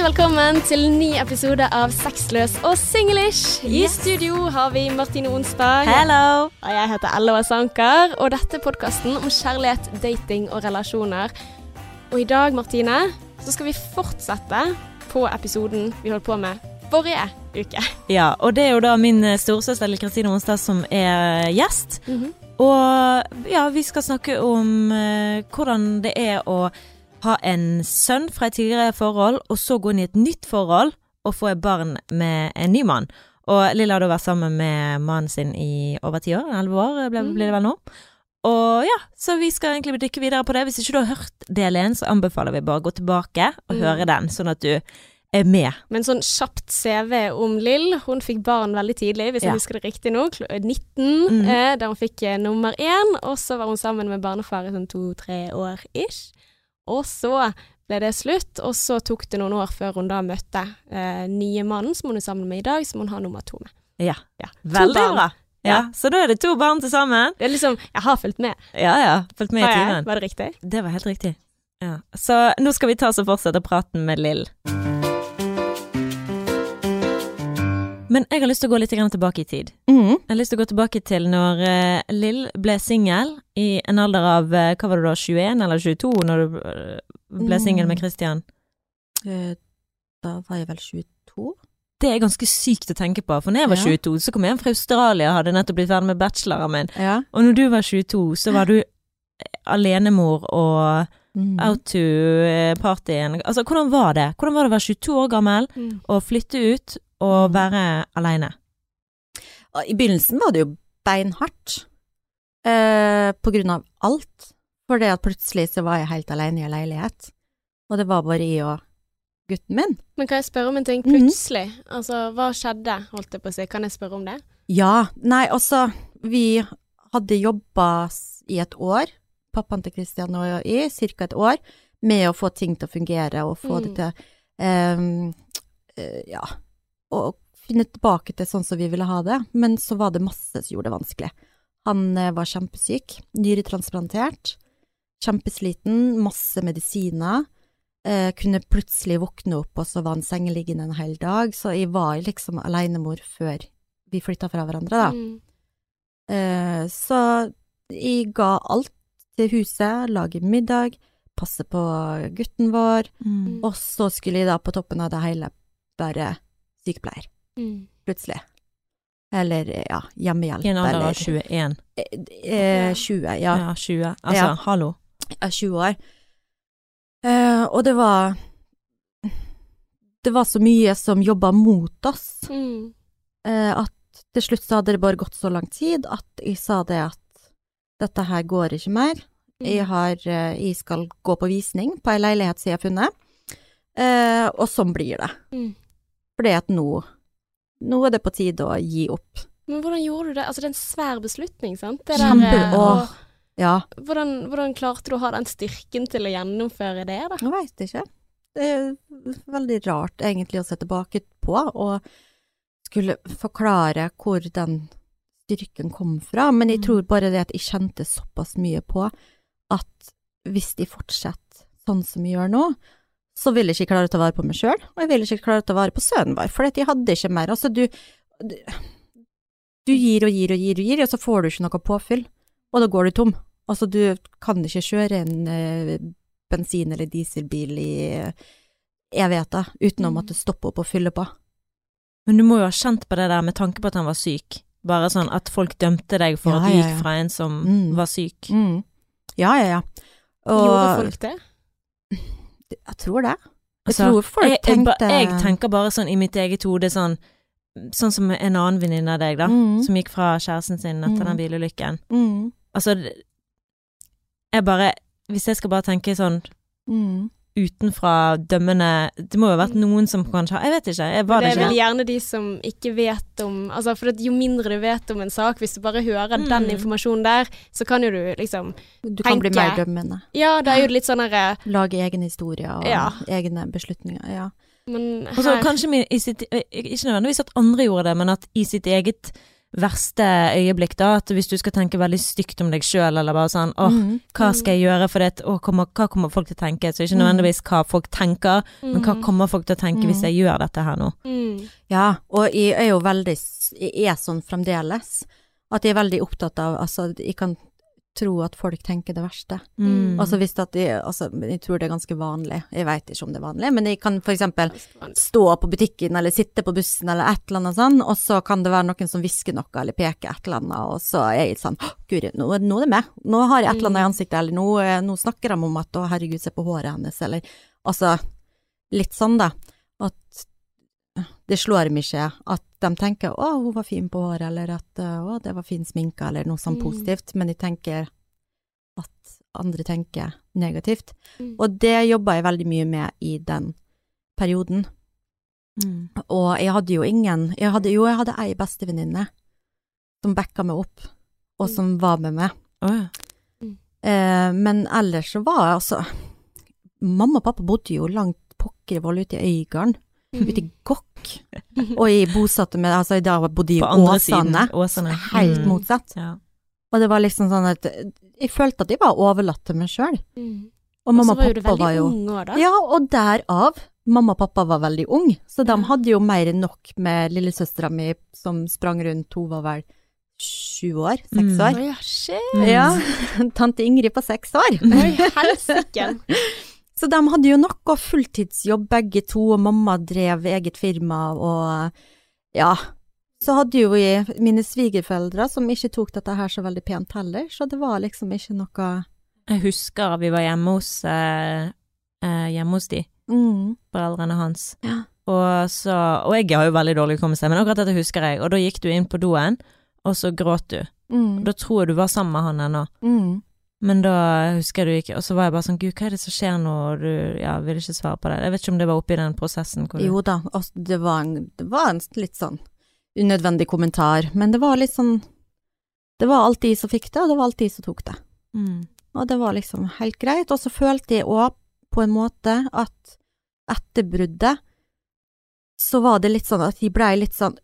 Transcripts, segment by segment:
Hjertelig velkommen til en ny episode av Sexløs og singlish. I Yes. studio har vi Martine Onsberg. Hello! Og jeg heter Ella Sanker, og dette er podkasten om kjærlighet, dating og relasjoner. Og i dag, Martine, så skal vi fortsette på episoden vi holdt på med forrige uke. Ja, og det er jo da min eh, storesøster Kristine Onsdag som er gjest. Og ja, vi skal snakke om uh, hvordan det er å ha en sønn fra et tidligere forhold, og så gå inn i et nytt forhold og få et barn med en ny mann. Og Lilla har da vært sammen med mannen sin i over ti år, elleve år ble, blir det vel nå. Og ja, så vi skal egentlig dykke videre på det. Hvis ikke du har hørt del én, så anbefaler vi bare å gå tilbake og Mm. høre den, sånn at du er med. Men sånn kjapt CV om Lill. Hun fikk barn veldig tidlig, hvis jeg husker det riktig nå. 19, mm. eh, der hun fikk eh, nummer én. Og så var hun sammen med barnefar i sånn to-tre år ish. Og så ble det slutt, og så tok det noen år før hun da møtte eh, nye mannen som hun er sammen med i dag, som hun har nummer to med. Ja. Ja. Veldig bra. Ja, Ja. Så da er det to barn til sammen. Det er liksom Jeg har fulgt med. Ja ja, fulgt med i timen. Var det riktig? Det var helt riktig. Ja. Så nå skal vi ta oss og fortsette praten med Lill. Men jeg har lyst til å gå litt tilbake i tid. Mm. Jeg har lyst til å gå tilbake til når eh, Lill ble singel i en alder av eh, hva var det da, 21 eller 22 når du eh, ble singel med Mm. Christian? Eh, Da var jeg vel 22. Det er ganske sykt å tenke på, for når jeg var Ja. 22, så kom jeg hjem fra Australia og hadde nettopp blitt ferdig med bacheloren min. Ja. Og når du var 22, så var du alenemor og Mm. out to partyen. Altså, hvordan var det? Hvordan var det å være 22 år gammel og flytte ut og Mm. være aleine? I begynnelsen var det jo beinhardt, eh, på grunn av alt. For det at plutselig så var jeg helt alene i en leilighet, og det var bare jeg og gutten min. Men kan jeg spørre om en ting Mhm. plutselig? Altså, hva skjedde, holdt jeg på å si? Kan jeg spørre om det? Ja, nei, altså, vi hadde jobba i et år, pappaen til Christian og jeg, cirka et år, med å få ting til å fungere og få Mm. det til ehm, eh, Ja, å finne tilbake til sånn som vi ville ha det. Men så var det masse som gjorde det vanskelig. Han eh, var kjempesyk, nyretransplantert, kjempesliten, masse medisiner. Eh, kunne plutselig våkne opp, og så var han sengeliggende en hel dag. Så jeg var liksom alenemor før vi flytta fra hverandre, da. Mm. Eh, så jeg ga alt til huset, lage middag, passe på gutten vår, Mm. og så skulle jeg da på toppen av det hele være sykepleier, Mm. plutselig. Eller, ja, hjemmehjelp. I en alder av 21. Eh, eh, 20, ja. Ja, 20. Altså, Ja. hallo. Er 20 år. Eh, og det var Det var så mye som jobba mot oss. Mm. eh, at til slutt så hadde det bare gått så lang tid at jeg sa det at dette her går ikke mer. Jeg, har, eh, jeg skal gå på visning på ei leilighet som jeg har funnet, eh, og sånn blir det. Mm. Fordi at nå, nå er det på tide å gi opp. Men hvordan gjorde du det? Altså, det er en svær beslutning, sant? Det der, eh, og Ja, hvordan, hvordan klarte du å ha den styrken til å gjennomføre det, da? jeg veit ikke. Det er veldig rart egentlig å se tilbake på og skulle forklare hvor den styrken kom fra, men jeg Mm. tror bare det at jeg kjente såpass mye på at hvis de fortsetter sånn som vi gjør nå, så ville jeg ikke klare å ta vare på meg sjøl, og jeg ville ikke klare å ta vare på sønnen vår, for jeg hadde ikke mer. Altså, du, du Du gir og gir og gir og gir, og så får du ikke noe påfyll, og da går du tom. Altså, du kan ikke kjøre en eh, bensin- eller dieselbil i evigheter uten å Mm. måtte stoppe opp og fylle på. Men du må jo ha kjent på det der med tanke på at han var syk. Bare sånn at folk dømte deg for Ja, at du ja, gikk ja. fra en som Mm. var syk. Mm. Ja, ja, ja. Og Gjorde folk det? Jeg tror det. Jeg Altså, tror folk jeg, jeg, tenkte jeg tenker bare sånn i mitt eget hode sånn Sånn som en annen venninne av deg, da, Mm. som gikk fra kjæresten sin etter Mm. den bilulykken. mm. Altså, jeg bare Hvis jeg skal bare tenke sånn Mm. Utenfra dømmende Det må jo ha vært noen som kanskje har Jeg vet ikke, jeg var det det er vel gjerne de som ikke vet om Altså, for at jo mindre du vet om en sak, hvis du bare hører den Mm. informasjonen der, så kan jo du liksom Du kan bli mer dømmende. Ja, det er jo litt sånn herre Lage egne historier og Ja. egne beslutninger. Ja. Men Og så kanskje i sitt, eh, ikke nødvendigvis at andre gjorde det, men at i sitt eget verste øyeblikk, da. At hvis du skal tenke veldig stygt om deg sjøl, eller bare sånn åh, Mm. hva skal jeg gjøre for det, åh, kommer, hva kommer folk til å tenke? Så ikke nødvendigvis hva folk tenker, men hva kommer folk til å tenke hvis jeg gjør dette her nå? Mm. Ja, og jeg er jo veldig Jeg er sånn fremdeles. At jeg er veldig opptatt av Altså, jeg kan tro at folk tenker det verste. Mm. Altså hvis at de Altså, jeg tror det er ganske vanlig. Jeg veit ikke om det er vanlig, men jeg kan for eksempel stå på butikken eller sitte på bussen eller et eller annet sånn, og så kan det være noen som hvisker noe eller peker et eller annet, og så er jeg sånn «Å, Guri, nå, nå er det meg. Nå har jeg et eller annet i ansiktet, eller nå, eh, nå snakker de om at å herregud, se på håret hennes, eller altså litt sånn da. At det slår meg ikke at de tenker å, hun var fin på håret, eller at å, det var fin sminka, eller noe sånt Mm. positivt, men de tenker at andre tenker negativt. Mm. Og det jobba jeg veldig mye med i den perioden. Mm. Og jeg hadde jo ingen jeg hadde, Jo, jeg hadde ei bestevenninne som backa meg opp, og Mm. som var med meg. Oh, ja. Eh, men ellers så var jeg altså Mamma og pappa bodde jo langt pokker i vold ute i Øygarden, Mm. Ute i Gokk. Og jeg bosatte meg Altså, i dag bodde jeg i. Åsane. Åsane. Helt Mm. motsatt. Ja. Og det var liksom sånn at jeg følte at jeg var overlatt til meg sjøl. Mm. Og mamma og pappa var jo ung da. Ja, og derav Mamma og pappa var veldig ung, så de hadde jo mer enn nok med lillesøstera mi som sprang rundt, hun var vel sju år, seks Mm. år. Ja, shit. Mm. Ja, tante Ingrid på seks år. Oi, helsike. Så de hadde jo nok og fulltidsjobb begge to, og mamma drev eget firma, og ja. Så hadde jo vi mine svigerforeldre som ikke tok dette her så veldig pent heller, så det var liksom ikke noe Jeg husker vi var hjemme hos, eh, eh, hjemme hos de, mm. foreldrene hans. Ja. Og, så, og jeg har jo veldig dårlig hukommelse, men akkurat dette husker jeg. Og da gikk du inn på doen, og så gråt du. Mm. Da tror jeg du var sammen med han ennå. Mm. Men da husker du ikke, og så var jeg bare sånn, gud, hva er det som skjer nå, og du, ja, ville ikke svare på det. Jeg vet ikke om det var oppi den prosessen. Du, Jo da, altså, det, var en, det var en litt sånn unødvendig kommentar, men det var litt sånn Det var alltid de som fikk det, og det var alltid de som tok det. mm. Og det var liksom helt greit. Og så følte jeg òg på en måte at etter bruddet så var det litt sånn at de blei litt sånn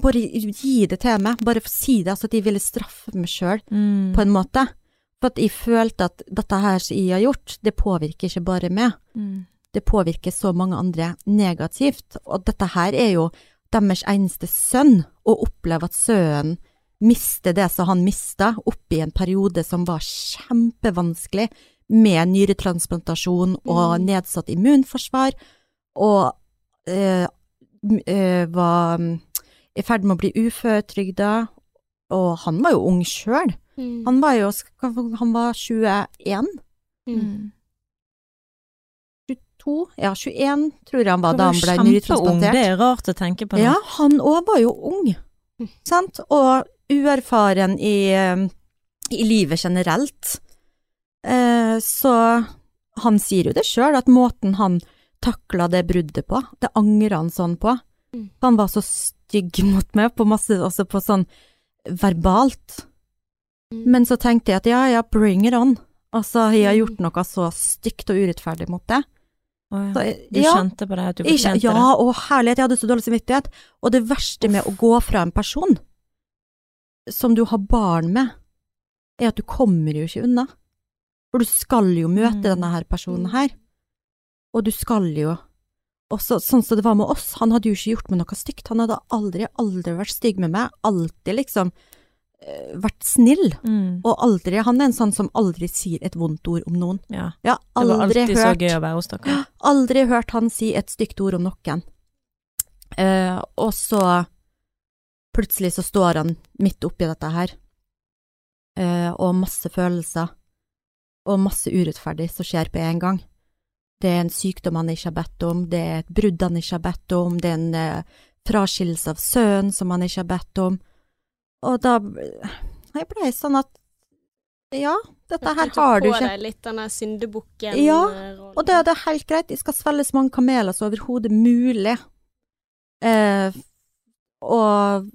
Bare gi det til meg, bare si det, altså at de ville straffe meg sjøl, Mm. på en måte. For at jeg følte at dette her som jeg har gjort, det påvirker ikke bare meg. Mm. det påvirker så mange andre negativt. Og dette her er jo deres eneste sønn, å oppleve at sønnen mister det som han mista, oppi en periode som var kjempevanskelig, med nyretransplantasjon og Mm. nedsatt immunforsvar, og øh, eh, var i ferd med å bli uføretrygda, og han var jo ung sjøl. Mm. Han var jo han var 21. Mm. 22, ja 21 tror jeg han var var da han ble nyretransplantert. Det er rart å tenke på Det. Ja, han òg var jo ung, Mm. sant, og uerfaren i, eh, i livet generelt. Eh, så han sier jo det sjøl, at måten han takla det bruddet på, det angrer han sånn på. Mm. Han var så stygg mot meg, på masse, også på sånn verbalt. Mm. Men så tenkte jeg at ja, ja, bring it on. Altså, jeg har gjort noe så stygt og urettferdig mot det. Oh, ja. Jeg- Du ja, kjente på det, at du jeg, det? ja, det? og herlighet, jeg hadde så dårlig samvittighet. Og det verste med å gå fra en person som du har barn med, er at du kommer jo ikke unna. For du skal jo møte Mm. denne her personen her. Og du skal jo og så, sånn som det var med oss, han hadde jo ikke gjort meg noe stygt. Han hadde aldri, aldri vært stygg med meg. Alltid liksom vært snill. Mm. Og aldri Han er en sånn som aldri sier et vondt ord om noen. Ja. Jeg har aldri hørt. Aldri hørt han si et stygt ord om noen. Uh, og så plutselig så står han midt oppi dette her, uh, og masse følelser, og masse urettferdig som skjer på en gang. Det er en sykdom han ikke har bedt om, det er et brudd han ikke har bedt om, det er en uh, fraskillelse av sønnen som han ikke har bedt om. Og da Jeg blei sånn at ja, dette her har du ikke. på ikke. deg litt denne syndebukken Ja, eh. Og det, det er helt greit, de skal svelge så mange kameler som overhodet mulig. Eh, og,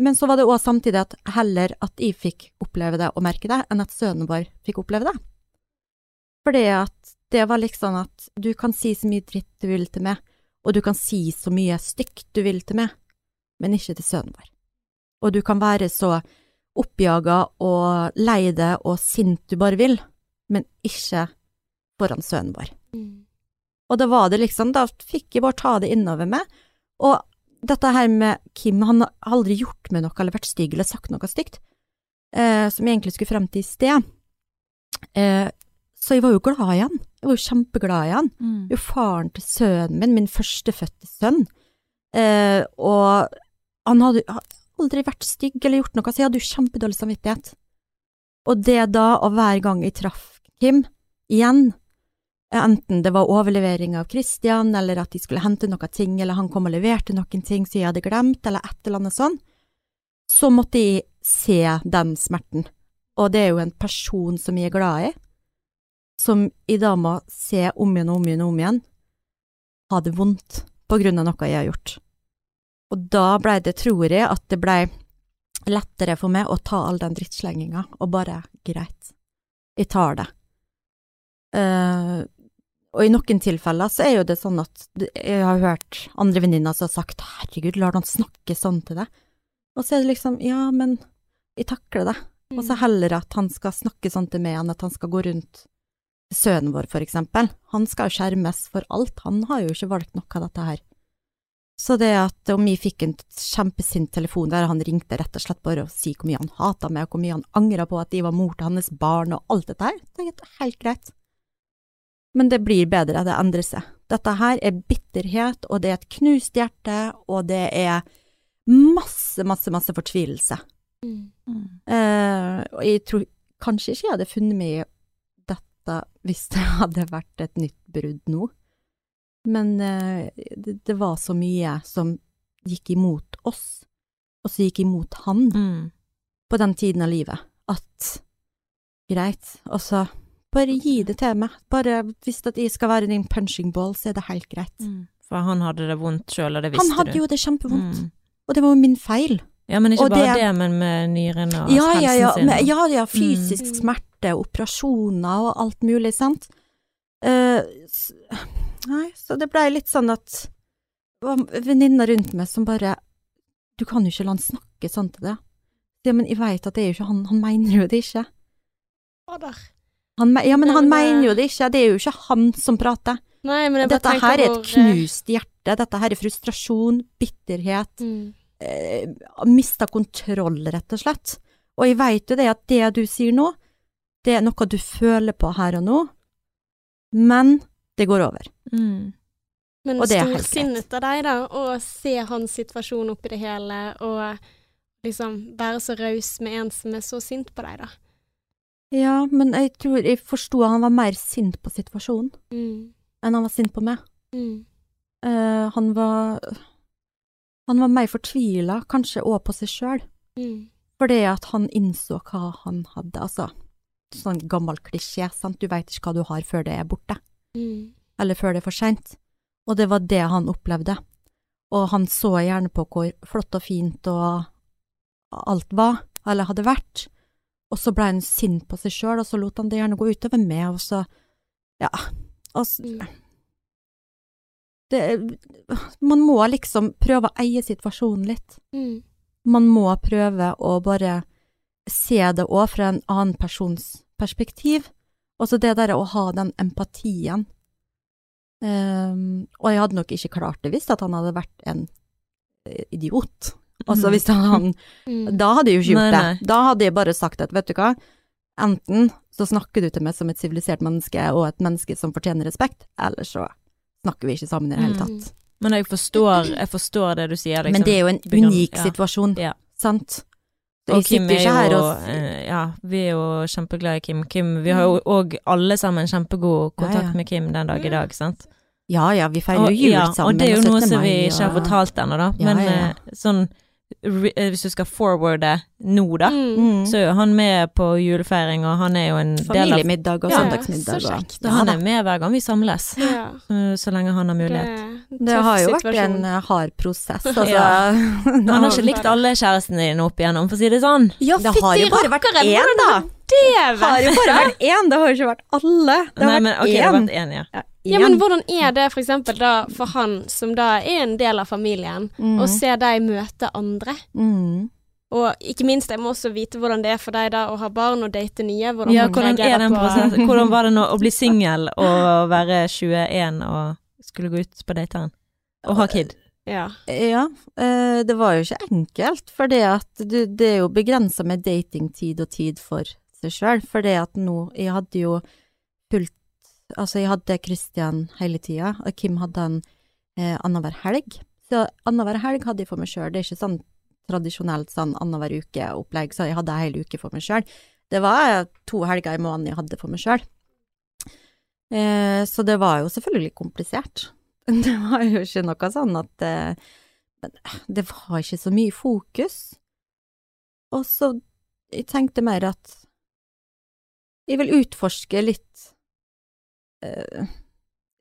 men så var det òg samtidig at heller at jeg fikk oppleve det og merke det, enn at sønnen vår fikk oppleve det. Fordi at det var liksom at du kan si så mye dritt du vil til meg, og du kan si så mye stygt du vil til meg, men ikke til sønnen vår. Og du kan være så oppjaga og lei deg og sint du bare vil, men ikke foran sønnen vår. Mm. Og da var det liksom, da fikk jeg bare ta det innover meg. Og dette her med Kim, han har aldri gjort meg noe eller vært stygg eller sagt noe stygt, eh, som jeg egentlig skulle frem til i sted. Eh, så jeg var jo glad i han. Jeg var jo kjempeglad i han. Mm. Jo faren til sønnen min, min førstefødte sønn. Eh, og han hadde aldri vært stygg eller gjort noe, så jeg hadde jo kjempedårlig samvittighet. Og det da, og hver gang jeg traff Kim, igjen, enten det var overlevering av Christian, eller at de skulle hente noen ting, eller han kom og leverte noen ting som jeg hadde glemt, eller et eller annet sånn, så måtte jeg se den smerten. Og det er jo en person som jeg er glad i, som jeg da må se om igjen og om igjen og om igjen, ha det vondt på grunn av noe jeg har gjort. Og da blei det, tror jeg, at det blei lettere for meg å ta all den drittslenginga, og bare greit, jeg tar det. Uh, og i noen tilfeller så er jo det sånn at jeg har hørt andre venninner som har sagt herregud, lar han snakke sånn til deg? Og så er det liksom ja, men jeg takler det. Og så heller at han skal snakke sånn til meg enn at han skal gå rundt sønnen vår, for eksempel. Han skal jo skjermes for alt, han har jo ikke valgt noe av dette her. Så det at om jeg fikk en kjempesint telefon der han ringte rett og slett bare og si hvor mye han hata meg, og hvor mye han angra på at de var mor til hans barn og alt dette her, det er helt greit. Men det blir bedre, det endrer seg. Dette her er bitterhet, og det er et knust hjerte, og det er masse, masse, masse fortvilelse. Mm. Uh, og jeg tror kanskje ikke jeg hadde funnet meg i dette hvis det hadde vært et nytt brudd nå. Men eh, det, det var så mye som gikk imot oss, og som gikk imot han Mm. på den tiden av livet, at greit, altså bare gi det til meg. Bare hvis at jeg skal være din punching ball, så er det helt greit. Mm. For han hadde det vondt sjøl, og det visste Han hadde du. jo det kjempevondt, Mm. og det var jo min feil. Ja, men ikke Og bare det- det, men med nyrene og Ja, ja, ja, sin. men, ja, ja, fysisk Mm. smerte, operasjoner og alt mulig, sant. S- nei, så det blei litt sånn at venninna rundt meg som bare Du kan jo ikke la han snakke sånn til deg. Ja, men jeg veit at det er jo ikke han, han mener jo det ikke. Fader. Han, ja, men han men mener jo det ikke, det er jo ikke han som prater. Nei, men jeg bare Dette her er et knust hjerte, dette her er frustrasjon, bitterhet, Mm. eh, mista kontroll, rett og slett. Og jeg veit jo det at det du sier nå, det er noe du føler på her og nå, men det går over. Mm. Men Og det er helt storsinnet av deg, da, å se hans situasjon oppi det hele, og liksom være så raus med en som er så sint på deg, da. Ja, men jeg tror jeg forsto at han var mer sint på situasjonen Mm. enn han var sint på meg. Mm. Uh, han var Han var mer fortvila, kanskje òg på seg sjøl, Mm. fordi at han innså hva han hadde, altså. Sånn gammel klisjé, sant, du veit ikke hva du har før det er borte. Mm. eller før det er for seint. Og det var det han opplevde. Og han så gjerne på hvor flott og fint og alt var, eller hadde vært. Og så ble han sint på seg sjøl, og så lot han det gjerne gå utover meg, og så Ja. Og så, Mm. det, man må liksom prøve å eie situasjonen litt. Mm. Man må prøve å bare se det òg fra en annen persons perspektiv. Og så det der å ha den empatien. Um, og jeg hadde nok ikke klart det hvis at han hadde vært en eh, idiot. Altså Mhm. hvis han Mm. Da hadde jeg jo ikke gjort Nei, nei. det. Da hadde jeg bare sagt at vet du hva, enten så snakker du til meg som et sivilisert menneske og et menneske som fortjener respekt, eller så snakker vi ikke sammen i det hele Mm. tatt. Men jeg forstår, jeg forstår det du sier, liksom. Men det er jo en unik ja. situasjon, Ja. sant? Så Og Kim er jo og eh, Ja, vi er jo kjempeglade i Kim. Kim vi har jo òg alle sammen kjempegod kontakt Ja, ja. med Kim den dag i dag, sant? Ja ja, vi feirer jo jul ja, sammen. og det er jo noe som vi ikke har fortalt ennå, da. Ja, Men ja. eh, sånn eh, Hvis du skal forwarde nå, da, Mm. Mm. så er jo han med på julefeiring, og han er jo en del av Familiemiddag og Ja, søndagsmiddag. så kjekt. Så han er med hver gang vi samles, Ja. eh, så lenge han har mulighet. Det, Det har jo vært en eh, hard prosess, altså. Ja. Man Han har ikke likt alle kjærestene dine opp igjennom, for å si det sånn. Ja, Det har jo bare vært én, da! Det har jo bare vært én, det har jo ikke vært alle. Det har Nei, vært men ok, det har vært én, ja. Ja, Ja, men hvordan er det for eksempel da for han som da er en del av familien, Mm. å se deg møte andre? Mm. Og ikke minst, jeg må også vite hvordan det er for deg da å ha barn og date nye. Hvordan Ja, hvordan er den på- Hvordan var det nå å bli singel og være 21 og skulle gå ut på dateren? Og ha kid? Ja. Ja, eh, det var jo ikke enkelt, for det at du, det er jo begrensa med datingtid og tid for seg sjøl. For det at nå Jeg hadde jo fulgt Altså, jeg hadde Christian hele tida, og Kim hadde han eh, annenhver helg. Så annenhver helg hadde jeg for meg sjøl. Det er ikke sånn tradisjonelt sånn annenhver uke-opplegg, så jeg hadde ei hel uke for meg sjøl. Det var to helger i måneden jeg hadde for meg sjøl. Eh, så det var jo selvfølgelig komplisert. Det var jo ikke noe sånn at eh, det var ikke så mye fokus. Og så jeg tenkte mer at jeg vil utforske litt eh,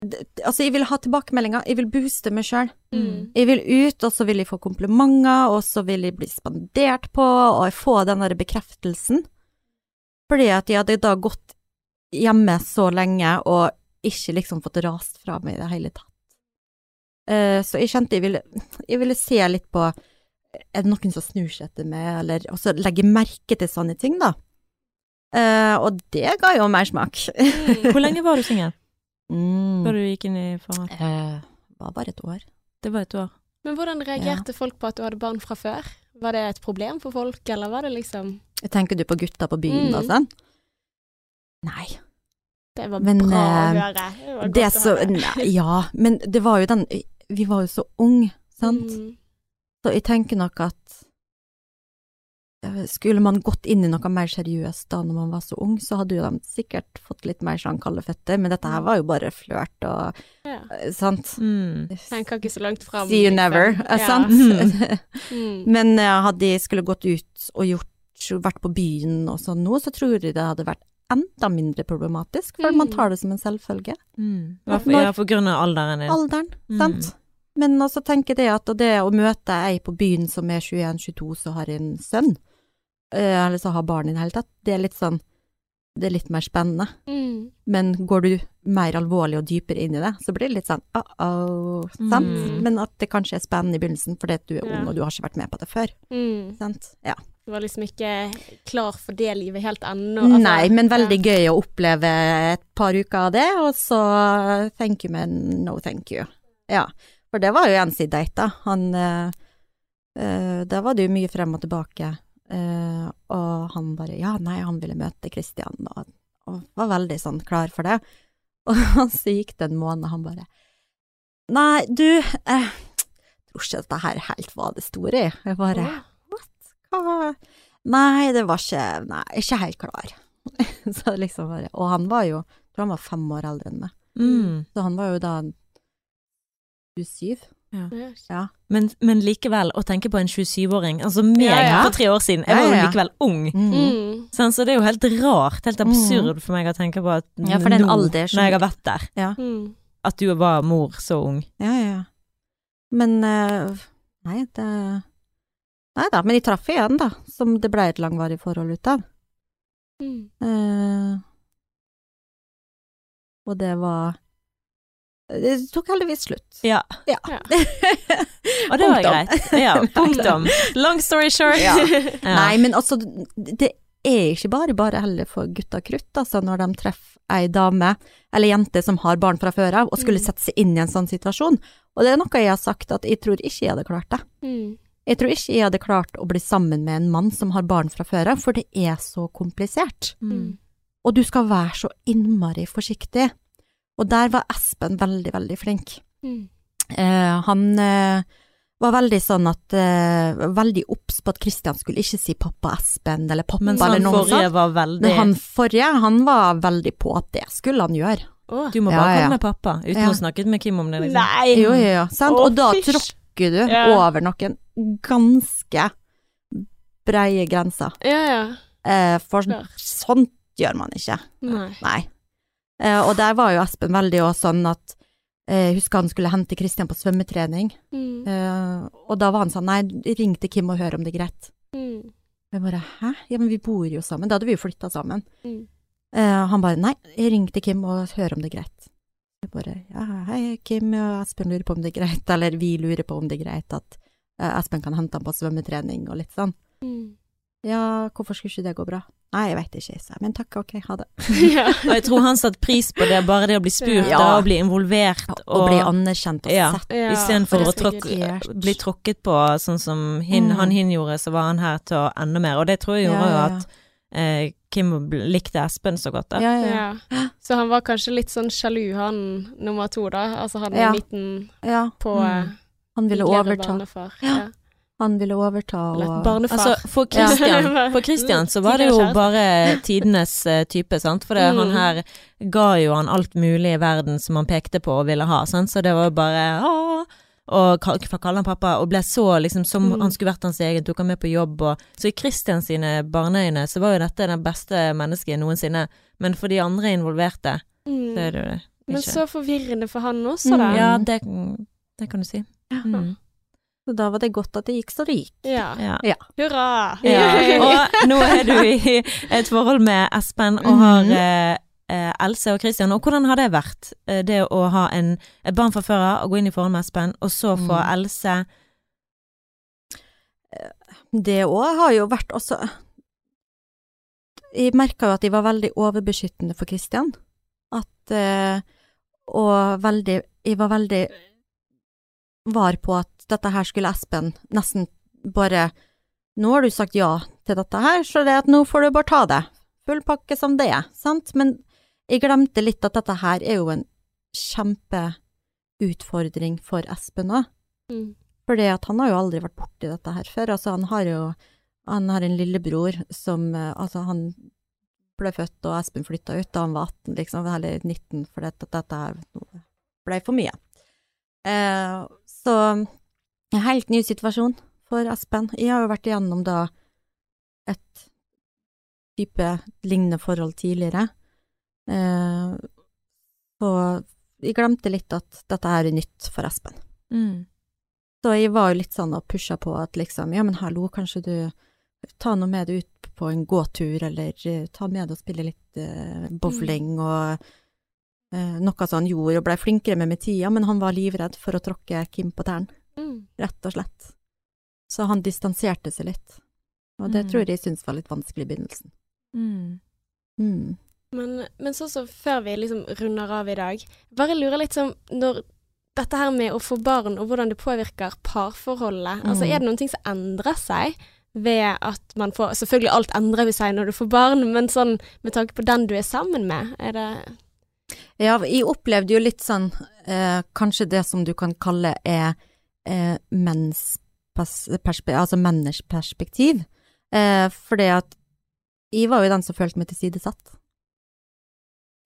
det, Altså, jeg vil ha tilbakemeldinger, jeg vil booste meg sjøl. Mm. Jeg vil ut, og så vil jeg få komplimenter, og så vil jeg bli spandert på, og jeg får den der bekreftelsen. Fordi at jeg hadde da gått hjemme så lenge og ikke liksom fått rast fra meg i det hele tatt. Eh, så jeg kjente jeg ville, jeg ville se litt på Er det noen som snur seg etter meg, eller også legge merke til sånne ting, da. Uh, og det ga jo mersmak. Mm. Hvor lenge var du singel Mm. før du gikk inn i forhold? Eh, var bare et år. Det var et år. Men hvordan reagerte folk på at du hadde barn fra før? Var det et problem for folk, eller var det liksom Tenker du på gutta på byen Mm. og sånn? Nei. Det var Men, bra å eh, høre. Det var Det så, å høre. nei, Ja, men det var jo den Vi var jo så unge, sant? Mm. Så jeg tenker nok at eh, skulle man gått inn i noe mer seriøst da når man var så ung, så hadde jo de sikkert fått litt mer sånn kalde føtter, men dette her var jo bare flørt og Ja. eh, sant? Mm. Tenker ikke så langt fram. See you liksom. never, Ja. sant? Mm. men eh, hadde de skulle gått ut og gjort, vært på byen og sånn nå, så tror jeg det hadde vært enda mindre problematisk, for man Mm. tar det som en selvfølge. Mm. Ja, Når- ja, for grunn av alderen din. alderen, Mm. sant? Men også tenker jeg at det å møte ei på byen som er 21-22 som har en sønn, eh, eller som har barn i det hele tatt, det er litt sånn Det er litt mer spennende. Mm. Men går du mer alvorlig og dypere inn i det, så blir det litt sånn uh-oh, sant? Mm. Men at det kanskje er spennende i begynnelsen fordi at du er ung og du har ikke vært med på det før, Mm. sant? Ja. Du var liksom ikke klar for det livet helt ennå. altså. Nei, men veldig gøy å oppleve et par uker av det, og så thank you, men no thank you. Ja, for det var jo en side date, da. Han øh, eh, Der var det jo mye frem og tilbake, eh, og han bare Ja, nei, han ville møte Kristian, og, og var veldig sånn klar for det. Og så gikk det en måned, han bare Nei, du, eh, tror ikke dette her helt var det store. Jeg bare. Hva Nei, det var ikke Nei, ikke helt klar. så liksom bare Og han var jo Jeg tror han var fem år eldre enn meg. Mm. Så han var jo da 27. Ja. Ja. Men, men likevel, å tenke på en 27-åring Altså meg Ja, ja. for tre år siden, jeg var jo likevel ung. Mm. Mm. Sånn, så det er jo helt rart, helt absurd for meg å tenke på at Ja, for det nå, alder når jeg har vært der, Mm. at du var mor så ung. Ja, ja, ja. Men uh, Nei, det Nei da, men de traff igjen, da, som det ble et langvarig forhold ut av. Mm. Eh, og det var Det tok heldigvis slutt. Ja. Ja. Ja. Og det var greit. Ja, punktum. Long story short. Ja. Nei, men altså, det er ikke bare bare heller for gutta krutt, altså, når de treffer ei dame eller jente som har barn fra før av, og skulle Mm. sette seg inn i en sånn situasjon. Og det er noe jeg har sagt, at jeg tror ikke jeg hadde klart det. Mm. Jeg tror ikke jeg hadde klart å bli sammen med en mann som har barn fra før av, for det er så komplisert. Mm. Og du skal være så innmari forsiktig. Og der var Espen veldig, veldig flink. Mm. Eh, han eh, var veldig sånn at eh, Veldig obs på at Kristian skulle ikke si pappa Espen eller pappa Men eller noe sånt. veldig Men han forrige, han var veldig på at det skulle han gjøre. Åh. Du må bare ja. komme med pappa, uten Ja. å snakke med Kim om det. Liksom. Nei! Jo, jo, jo. Sant? Å, Og da tråkker du Ja. over noen ganske breie grenser. Ja, ja. Eh, for Klart. sånt gjør man ikke. Nei. Nei. Eh, og der var jo Espen veldig også sånn at eh, Husker han skulle hente Kristian på svømmetrening, Mm. eh, og da var han sånn Nei, ring til Kim og hør om det er greit. Mm. Jeg bare hæ? Ja, men vi bor jo sammen. Da hadde vi jo flytta sammen. Mm. Eh, han bare nei, ring til Kim og hør om det er greit. Jeg bare ja, hei Kim og Espen lurer på om det er greit, eller vi lurer på om det er greit at Espen kan hente han på svømmetrening og litt sånn. Mm. Ja, hvorfor skulle ikke det gå bra? Nei, jeg veit ikke, sa jeg. Men takk, ok, ha det. ja. Og jeg tror han satte pris på det, bare det å bli spurt Ja. da, og bli involvert. Og bli anerkjent og Ja. sett. ja. Istedenfor å sikkert. bli tråkket på, sånn som hin, Mm. han hin gjorde, så var han her til å ende mer. Og det tror jeg Ja, gjorde jo at eh, Kim likte Espen så godt. Da. Ja, ja, Ja. Så han var kanskje litt sånn sjalu, han nummer to, da. Altså han Ja. i midten ja. på Mm. Han ville overta. Ja. Han ville overta og barnefar. Altså, for Christian, for Christian så var det jo bare tidenes eh, type, sant. For det, Mm. han her ga jo han alt mulig i verden som han pekte på og ville ha, sant. Så det var jo bare åh, og kall- kalle han pappa, og ble så liksom som Mm. han skulle vært hans egen, tok han med på jobb og Så i Christian sine barneøyne så var jo dette den beste mennesket noensinne, men for de andre involverte, Mm. så er det jo det. Men så forvirrende for han også, da. Mm. Ja, det, det kan du si. Ja. Mm. Så da var det godt at det gikk så det gikk. Ja. Ja. Hurra! Ja, og nå er du i et forhold med Espen og har Mhm. eh, eh, Else og Christian, og hvordan har det vært? Eh, det å ha en, et barn fra før av, og gå inn i forhold med Espen, og så få Mm. Else Det òg har jo vært også Jeg merka jo at de var veldig overbeskyttende for Kristian. At eh, Og veldig Jeg var veldig var på at dette her skulle Espen nesten bare Nå har du sagt ja til dette her, så det at nå får du bare ta det. Full pakke som det er, sant? Men jeg glemte litt at dette her er jo en kjempeutfordring for Espen òg. Mm. Fordi at han har jo aldri vært borti dette her før. Altså, han har jo han har en lillebror som eh, Altså, han ble født, og Espen flytta ut da han var 18, liksom, eller 19, fordi dette her ble for mye. Eh, så en helt ny situasjon for Espen. Jeg har jo vært igjennom da et type lignende forhold tidligere. Eh, og jeg glemte litt at dette her er nytt for Espen. mm. Så jeg var jo litt sånn og pusha på at liksom, ja men hallo, kanskje du ta noe med deg ut på en gåtur, eller eh, ta med deg og spille litt eh, bowling og eh, noe han gjorde, og blei flinkere med med tida, men han var livredd for å tråkke Kim på tærne, Mm. rett og slett. Så han distanserte seg litt, og det Mm. tror jeg syntes var litt vanskelig i begynnelsen. Mm. Mm. Men, men sånn som før vi liksom runder av i dag, bare lurer litt sånn når dette her med å få barn og hvordan det påvirker parforholdet, altså Mm. er det noen ting som endrer seg ved at man får Selvfølgelig alt endrer vi seg når du får barn, men sånn med tanke på den du er sammen med, er det Ja, jeg opplevde jo litt sånn, eh, kanskje det som du kan kalle er eh, menns altså menners perspektiv. Eh, fordi at jeg var jo den som følte meg tilsidesatt.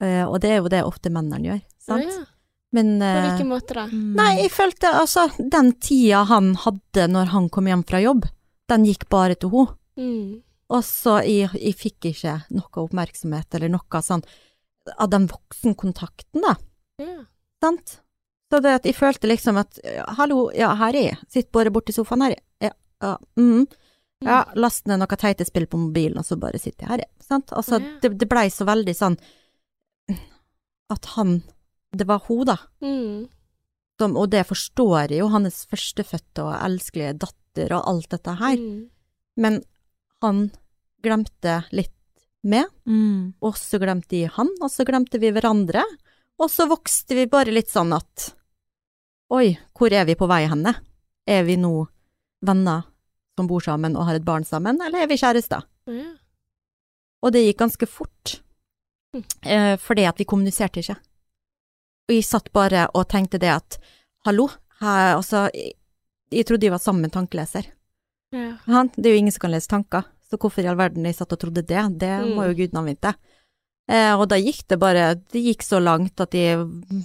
Eh, og det er jo det ofte mennene gjør, sant? Å ja. Men På eh, hvilken måte da? Mm. Nei, jeg følte altså Den tida han hadde når han kom hjem fra jobb, den gikk bare til henne. Mm. Og så jeg, jeg fikk ikke noe oppmerksomhet eller noe sånn av den voksenkontakten, da. Ja. Sant? Så det at jeg følte liksom at hallo, ja, her er jeg, sitter bare borti sofaen her, ja, ja, mm. ja, last ned noe teite spill på mobilen, og så bare sitter jeg her, sant? Altså, Ja. det, det blei så veldig sånn at han, det var hun da, Mm. som, og det forstår jeg jo, hans førstefødte og elskelige datter og alt dette her, Mm. men han glemte litt med, Mm. og så glemte de han, og så glemte vi hverandre, og så vokste vi bare litt sånn at oi, hvor er vi på vei henne? Er vi nå venner som bor sammen og har et barn sammen, eller er vi kjærester? Mm. Og det gikk ganske fort, eh, fordi at vi kommuniserte ikke. Og jeg satt bare og tenkte det at hallo, her, altså, jeg, jeg trodde jeg var sammen med tankeleser. Ja. Han, det er jo ingen som kan lese tanker, så hvorfor i all verden jeg satt og trodde det, det Mm. må jo gudene vite. Eh, og da gikk det bare, det gikk så langt at jeg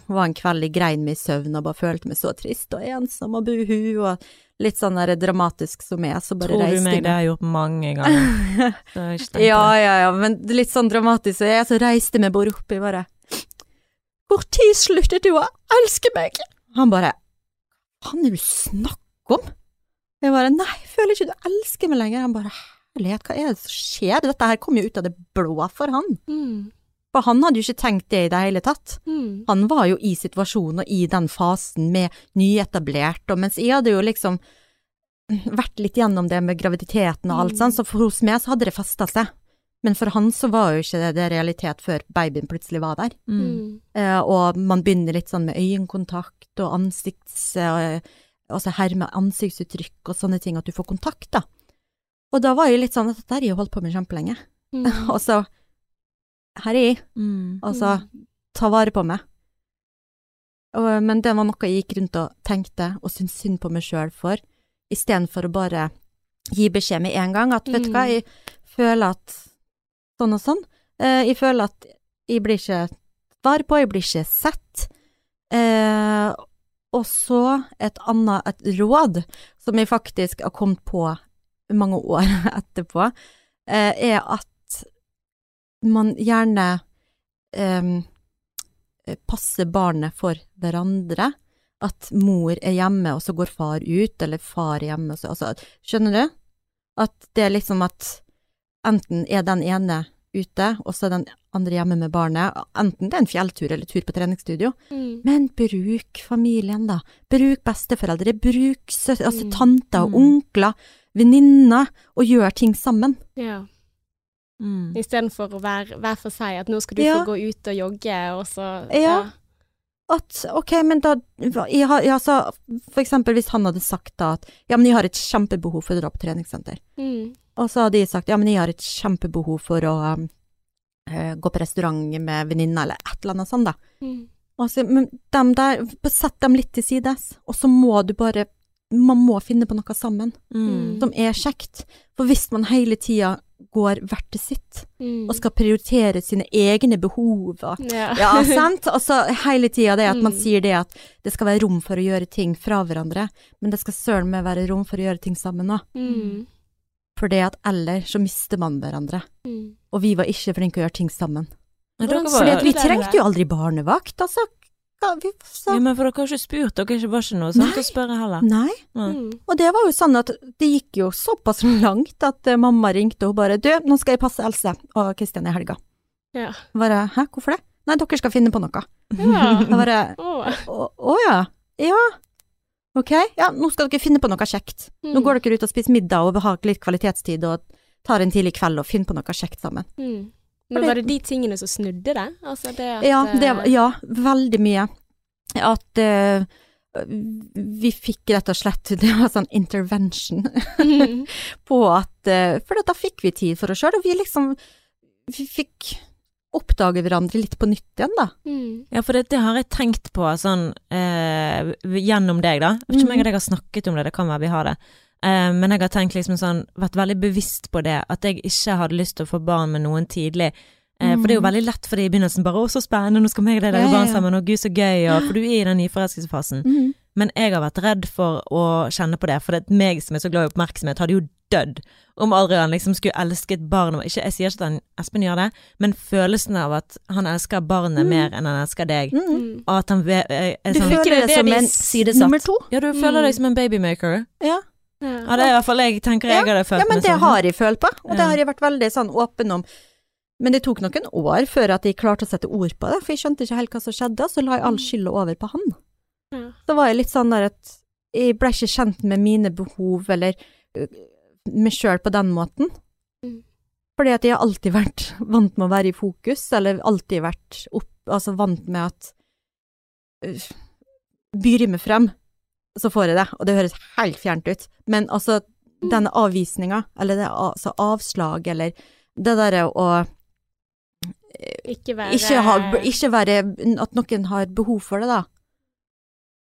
var en kveld i grein meg i søvn og bare følte meg så trist og ensom og buhu og litt sånn der dramatisk som jeg, så bare Tror du reiste meg, jeg det har jeg gjort mange ganger. Jeg ja, ja, ja, men litt sånn dramatisk, så jeg så reiste meg bare opp, jeg bare Hvor tid sluttet du å elske meg? Han bare Hva er det du snakker om? Jeg bare Nei, jeg føler ikke du elsker meg lenger. Han bare Herlighet, hva er det som skjer? Dette her kom jo ut av det blå for han. Mm. For han hadde jo ikke tenkt det i det hele tatt. Mm. Han var jo i situasjonen og i den fasen med nyetablert, og mens jeg hadde jo liksom vært litt gjennom det med graviditeten og alt Mm. sånn, så for hos meg så hadde det festa seg. Men for han så var jo ikke det, det realitet før babyen plutselig var der. Mm. Mm. Eh, og man begynner litt sånn med øyekontakt og ansikts... Eh, altså her med ansiktsuttrykk og sånne ting, at du får kontakt, da. Og da var jeg litt sånn at dette har jeg holdt på med kjempelenge. Mm. og så Her er jeg, Mm. altså ta vare på meg. Og, men det var noe jeg gikk rundt og tenkte og syntes synd på meg sjøl for, istedenfor å bare gi beskjed med en gang at vet du hva, Mm. jeg føler at sånn og sånn. Eh, jeg føler at jeg blir ikke svar på, jeg blir ikke sett. Eh, og så et annet et råd som jeg faktisk har kommet på mange år etterpå, eh, er at man gjerne eh, passer barnet for hverandre. At mor er hjemme, og så går far ut, eller far er hjemme, så, altså, skjønner du? At det er liksom at enten er den ene ute, og så er den andre hjemme med barnet, enten det er en fjelltur eller tur på treningsstudio, Mm. men bruk familien, da. Bruk besteforeldre, bruk altså, Mm. tanter og Mm. onkler, venninner, og gjøre ting sammen. Ja. Mm. Istedenfor å være hver for seg, at nå skal du Ja. få gå ut og jogge, og så Ja. At ok, men da jeg altså, For eksempel hvis han hadde sagt da at ja, men jeg har et kjempebehov for å dra på treningssenter. Mm. Og så hadde jeg sagt ja, men jeg har et kjempebehov for å um, eh, gå på restaurant med venninna, eller et eller annet sånt, da. Mm. Altså, men dem der, sett dem litt til sides, og så må du bare Man må finne på noe sammen Mm. som er kjekt. For hvis man hele tida går hvert til sitt, Mm. og skal prioritere sine egne behov og Ja. Ja, sant? Og så hele tida det at man Mm. sier det at det skal være rom for å gjøre ting fra hverandre, men det skal søren meg være rom for å gjøre ting sammen òg. Mm. For det at eller så mister man hverandre. Mm. Og vi var ikke flinke å gjøre ting sammen. Fordi at vi trengte jo aldri barnevakt, altså. Hva, vi, så, Ja, men for dere har ikke spurt, dere ikke var ikke noe sånt Nei. å spørre heller. Nei. Ja. Mm. Og det var jo sånn at det gikk jo såpass langt at eh, mamma ringte og bare Du, nå skal jeg passe Else og Kristian i helga. Ja. Bare hæ, hvorfor det? Nei, dere skal finne på noe. Ja. Jeg bare Å. Å ja. Ja. Ok, ja, nå skal dere finne på noe kjekt. Nå Mm. går dere ut og spiser middag og har litt kvalitetstid og tar en tidlig kveld og finner på noe kjekt sammen. Mm. Men var det de tingene som snudde det? Altså det at Ja, det, eh, ja veldig mye. At uh, vi fikk rett og slett Det var sånn intervention mm. på at uh, For da fikk vi tid for oss sjøl, og vi liksom Vi fikk oppdage hverandre litt på nytt igjen, da. Mm. Ja, for det, det har jeg tenkt på sånn uh, gjennom deg, da. Jeg vet ikke om jeg og deg har snakket om det, det kan være vi har det. Eh, men jeg har tenkt liksom sånn, vært veldig bevisst på det, at jeg ikke hadde lyst til å få barn med noen tidlig. Mm. For det er jo Mm. veldig lett for det i begynnelsen, bare 'å, så spennende, nå skal vi Ja, ja, barn sammen', og gud så gøy, og for du er i den nyforelskelsesfasen. Men jeg har vært redd for å kjenne på det, for det er meg som er så glad i oppmerksomhet, hadde jo dødd om Adrian liksom skulle elske et barn. Ikke, jeg sier ikke at han, Espen gjør det, men følelsen av at han elsker barnet Mm. mer enn han elsker deg, Mm. Mm. og at han er er Du sånn føler det som en sidesatt? nummer to? Ja, du føler Mm. deg som en babymaker. Ja. Ja. Ja, det er i hvert fall jeg tenker jeg hadde følt ja, men det sånn. har jeg følt på, og det har jeg vært veldig sånn åpen om. Men det tok noen år før at jeg klarte å sette ord på det, for jeg skjønte ikke helt hva som skjedde, og så la jeg all skylda over på han. Ja. Da var jeg litt sånn der at jeg ble ikke kjent med mine behov eller meg sjøl på den måten. Mm. Fordi at jeg har alltid vært vant med å være i fokus, eller alltid vært opp, altså vant med at uh, Byr jeg meg frem, så får jeg det, og det høres helt fjernt ut, men altså denne avvisninga, eller det altså avslag, eller det derre å Ikke være ikke, ha, ikke være At noen har behov for det, da.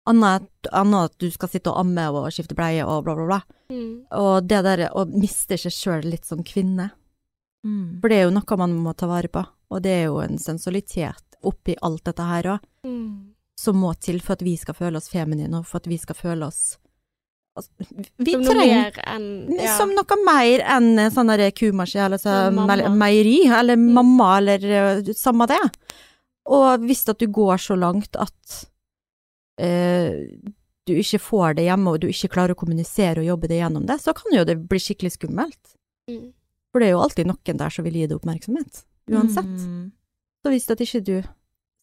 Annet annet at du skal sitte og amme og skifte bleie og bla, bla, bla. mm. Og det der å miste seg sjøl litt som kvinne, Mm. for det er jo noe man må ta vare på. Og det er jo en sensualitet oppi alt dette her òg, Mm. Som må til for at vi skal føle oss feminine, og for at vi skal føle oss altså, Vi Som noe trenger mer enn ja. Som noe mer enn sånn derre kumaskin, eller så, meieri, eller Mm. mamma, eller uh, samme det. Og hvis at du går så langt at eh, du ikke får det hjemme, og du ikke klarer å kommunisere og jobbe det gjennom det, så kan jo det bli skikkelig skummelt. Mm. For det er jo alltid noen der som vil gi deg oppmerksomhet, uansett. Mm. Så hvis at ikke du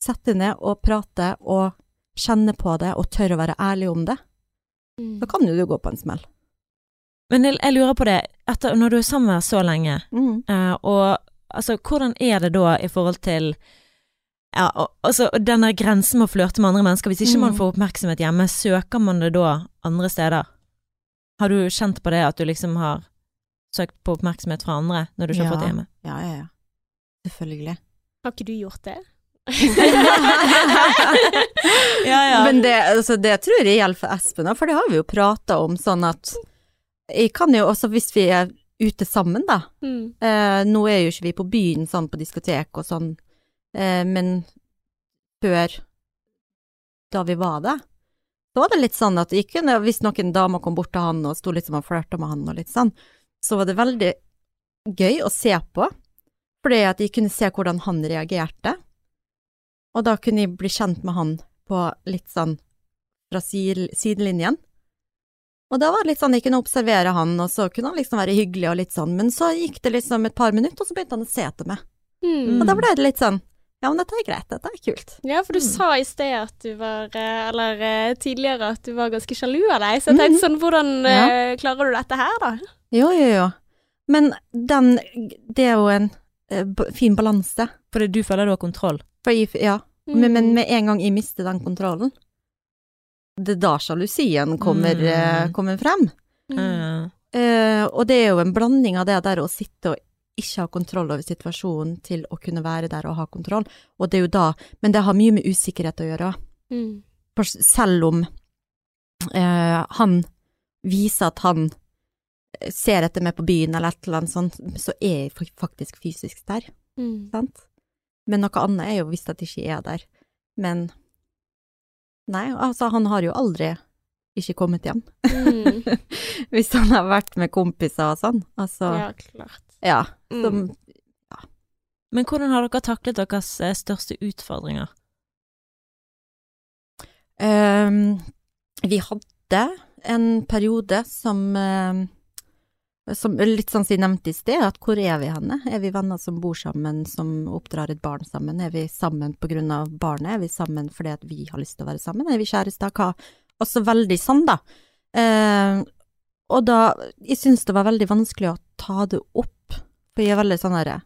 setter ned og prate og kjenne på det, og tør å være ærlig om det, Mm. Da kan jo du gå på en smell. Men jeg, jeg lurer på det, etter, når du er sammen med så lenge, Mm. uh, og altså, hvordan er det da i forhold til ja, og, altså, denne grensen med å flørte med andre mennesker, hvis ikke man Mm. får oppmerksomhet hjemme, søker man det da andre steder? Har du kjent på det at du liksom har søkt på oppmerksomhet fra andre når du ikke har Ja. fått det hjemme? Ja, ja, ja. Selvfølgelig. Har ikke du gjort det? Ja, ja. Men det, altså, det tror jeg gjelder for Espen òg, for det har vi jo prata om sånn at Jeg kan jo også, hvis vi er ute sammen, da Mm. eh, Nå er jo ikke vi på byen sånn på diskotek og sånn, eh, men før da vi var det, så var det litt sånn at ikke, hvis noen damer kom bort til han og sto litt som og flørta med han og litt sånn, så var det veldig gøy å se på, fordi at jeg kunne se hvordan han reagerte. Og da kunne jeg bli kjent med han på litt sånn fra sidelinjen. Og da var det litt sånn, jeg kunne observere han, og så kunne han liksom være hyggelig og litt sånn, men så gikk det liksom et par minutter, og så begynte han å se etter meg. Mm. Og da ble det litt sånn, ja, men dette er greit, dette er kult. Ja, for du Mm. sa i sted at du var eh, Eller eh, tidligere at du var ganske sjalu av deg, så jeg tenkte sånn Hvordan eh, klarer du dette her, da? Jo, jo, jo. Men den, det er jo en uh, fin balanse. Fordi du føler du har kontroll? For ja, Mm. men, men med en gang jeg mister den kontrollen, det er da sjalusien kommer, Mm. eh, kommer frem. Mm. Eh, Eh, og det er jo en blanding av det der å sitte og ikke ha kontroll over situasjonen til å kunne være der og ha kontroll, og det er jo da, men det har mye med usikkerhet å gjøre. Mm. For selv om uh, han viser at han ser etter meg på byen eller et eller annet sånt, så er jeg faktisk fysisk der, Mm. sant? Men noe annet er jo hvis at jeg ikke er der. Men nei, altså han har jo aldri ikke kommet hjem. Mm. hvis han har vært med kompiser og sånn. Altså, Ja, klart. ja. Mm. ja. Men hvordan har dere taklet deres eh, største utfordringer? Um, vi hadde en periode som ehm, som litt sånn som jeg nevnte i sted, at hvor er vi henne? Er vi venner som bor sammen, som oppdrar et barn sammen? Er vi sammen av barnet? Er vi sammen fordi at vi har lyst til å være sammen? Er vi kjærester? Hva? Også veldig sånn, da. Eh, og da Jeg syns det var veldig vanskelig å ta det opp, for jeg er veldig sånn herre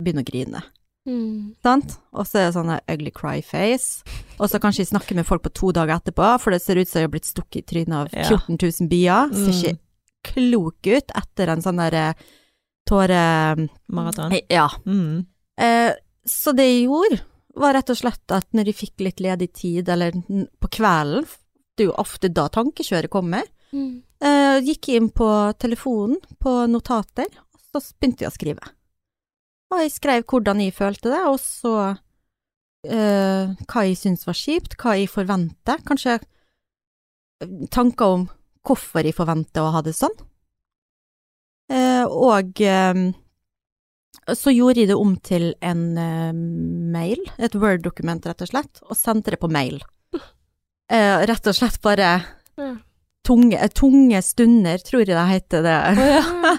Begynner å grine. Mm. Sant? Og så er det sånn her ugly cry face. Og så kanskje jeg snakker med folk på to dager etterpå, for det ser ut som jeg har blitt stukket i trynet av Ja. 14 000 bier. Ser Mm. ikke klok ut etter en sånn derre tåre... Maraton? Ja. Mm. Eh, så det jeg gjorde, var rett og slett at når jeg fikk litt ledig tid, eller på kvelden, det er jo ofte da tankekjøret kommer, Mm. eh, gikk jeg inn på telefonen, på notater, og så begynte jeg å skrive. Og jeg skrev hvordan jeg følte det, og så eh, hva jeg syntes var kjipt, hva jeg forventer, kanskje eh, tanker om hvorfor jeg forventer å ha det sånn. Eh, og eh, så gjorde jeg det om til en eh, mail, et Word-dokument rett og slett, og sendte det på mail. Rett og slett bare tunge, tunge stunder, tror jeg det heter det.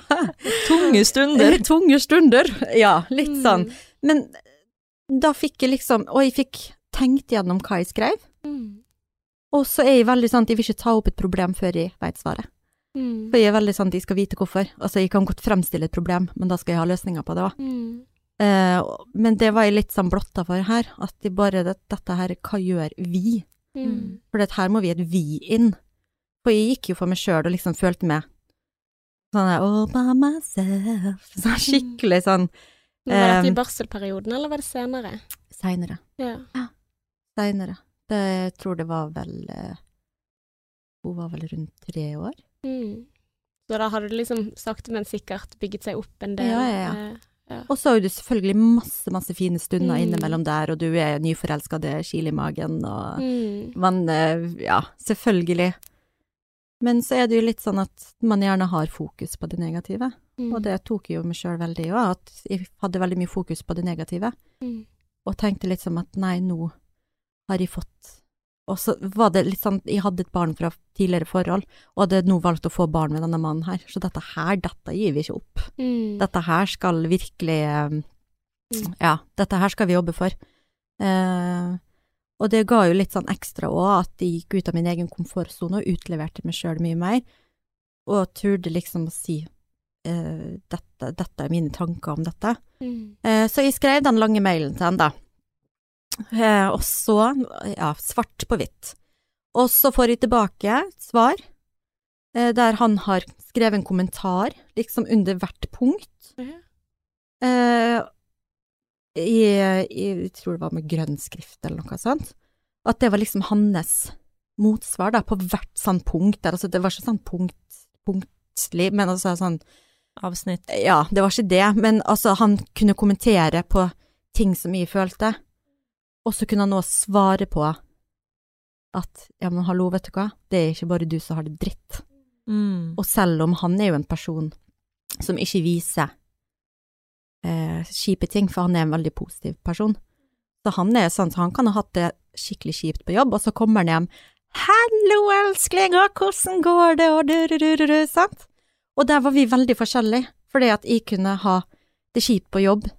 Tunge stunder. tunge stunder, ja, litt Mm. sånn. Men da fikk jeg liksom, og jeg fikk tenkt gjennom hva jeg skrev, Mm. Og så er jeg veldig sånn at jeg vil ikke ta opp et problem før jeg vet svaret. Mm. For jeg er veldig sånn at jeg skal vite hvorfor. Altså, jeg kan godt fremstille et problem, men da skal jeg ha løsninger på det òg. Mm. Eh, men det var jeg litt sånn blotta for her, at de bare det, dette her, hva gjør vi? Mm. For det her må vi et vi inn. For jeg gikk jo for meg sjøl og liksom følte meg sånn der, all by myself, sånn skikkelig sånn Men Var dette i Um, barselperioden, eller var det senere? seinere. Ja. Seinere. Det jeg tror det var vel eh, Hun var vel rundt tre år. Mm. Så da hadde det liksom sakte, men sikkert bygget seg opp en del. Ja, ja, eh, ja. Og så har du selvfølgelig masse, masse fine stunder Mm. innimellom der, og du er nyforelska, det er kil i magen, og Mm. man eh, Ja, selvfølgelig. Men så er det jo litt sånn at man gjerne har fokus på det negative, Mm. og det tok jeg jo meg sjøl veldig òg, at jeg hadde veldig mye fokus på det negative, Mm. og tenkte litt som at nei, nå har jeg fått Og så var det litt sånn, jeg hadde et barn fra tidligere forhold, og hadde nå valgt å få barn med denne mannen her, så dette her, dette gir vi ikke opp. Mm. Dette her skal virkelig eh, Mm. Ja, dette her skal vi jobbe for. Eh, og det ga jo litt sånn ekstra òg, at jeg gikk ut av min egen komfortsone og utleverte meg sjøl mye mer. og turde liksom å si eh, dette, dette er mine tanker om dette. Mm. Eh, så jeg skrev den lange mailen til henne, da. Eh, og så, ja, svart på hvitt. Og så får jeg tilbake svar, eh, der han har skrevet en kommentar, liksom under hvert punkt. Ja. Eh, jeg, jeg tror det var med grønn skrift eller noe sånt. At det var liksom hans motsvar da, på hvert sånn punkt der. Altså, det var ikke sånn punkt, punktlig, men altså sånn Avsnitt. Ja, det var ikke det, men altså, han kunne kommentere på ting som jeg følte, og så kunne han nå svare på at ja, men hallo, vet du hva, det er ikke bare du som har det dritt. Mm. Og selv om han er jo en person som ikke viser eh, kjipe ting, for han er en veldig positiv person, så han er sånn, så han kan ha hatt det skikkelig kjipt på jobb, og så kommer han hjem Hallo, og hvordan går det, og du-du-du-du, sant? Og der var vi veldig forskjellige, fordi at jeg kunne ha det kjipt på jobb,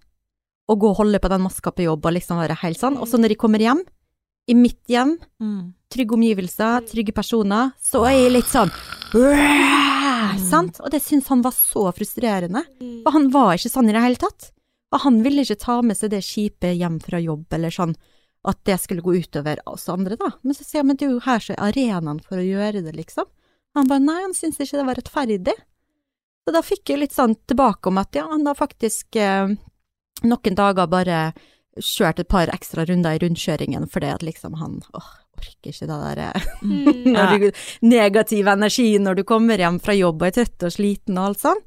og gå og holde på den maska på jobb og liksom være helt sånn, og så når jeg kommer hjem, i mitt hjem, Mm. trygge omgivelser, trygge personer, så er jeg litt sånn Sant? Og det syns han var så frustrerende. Mm. For han var ikke sånn i det hele tatt. Og han ville ikke ta med seg det kjipe hjem fra jobb, eller sånn at det skulle gå utover oss andre, da. Men så sier jeg, men det er jo her så er arenaen for å gjøre det, liksom. Han bare nei, han syntes ikke det var rettferdig. Så da fikk jeg litt sånn tilbake om at ja, han har faktisk eh, noen dager bare kjørt et par ekstra runder i rundkjøringen fordi at liksom han åh, orker ikke det der eh, Mm. når du, negativ energi når du kommer hjem fra jobb og er trøtt og sliten og alt sånn.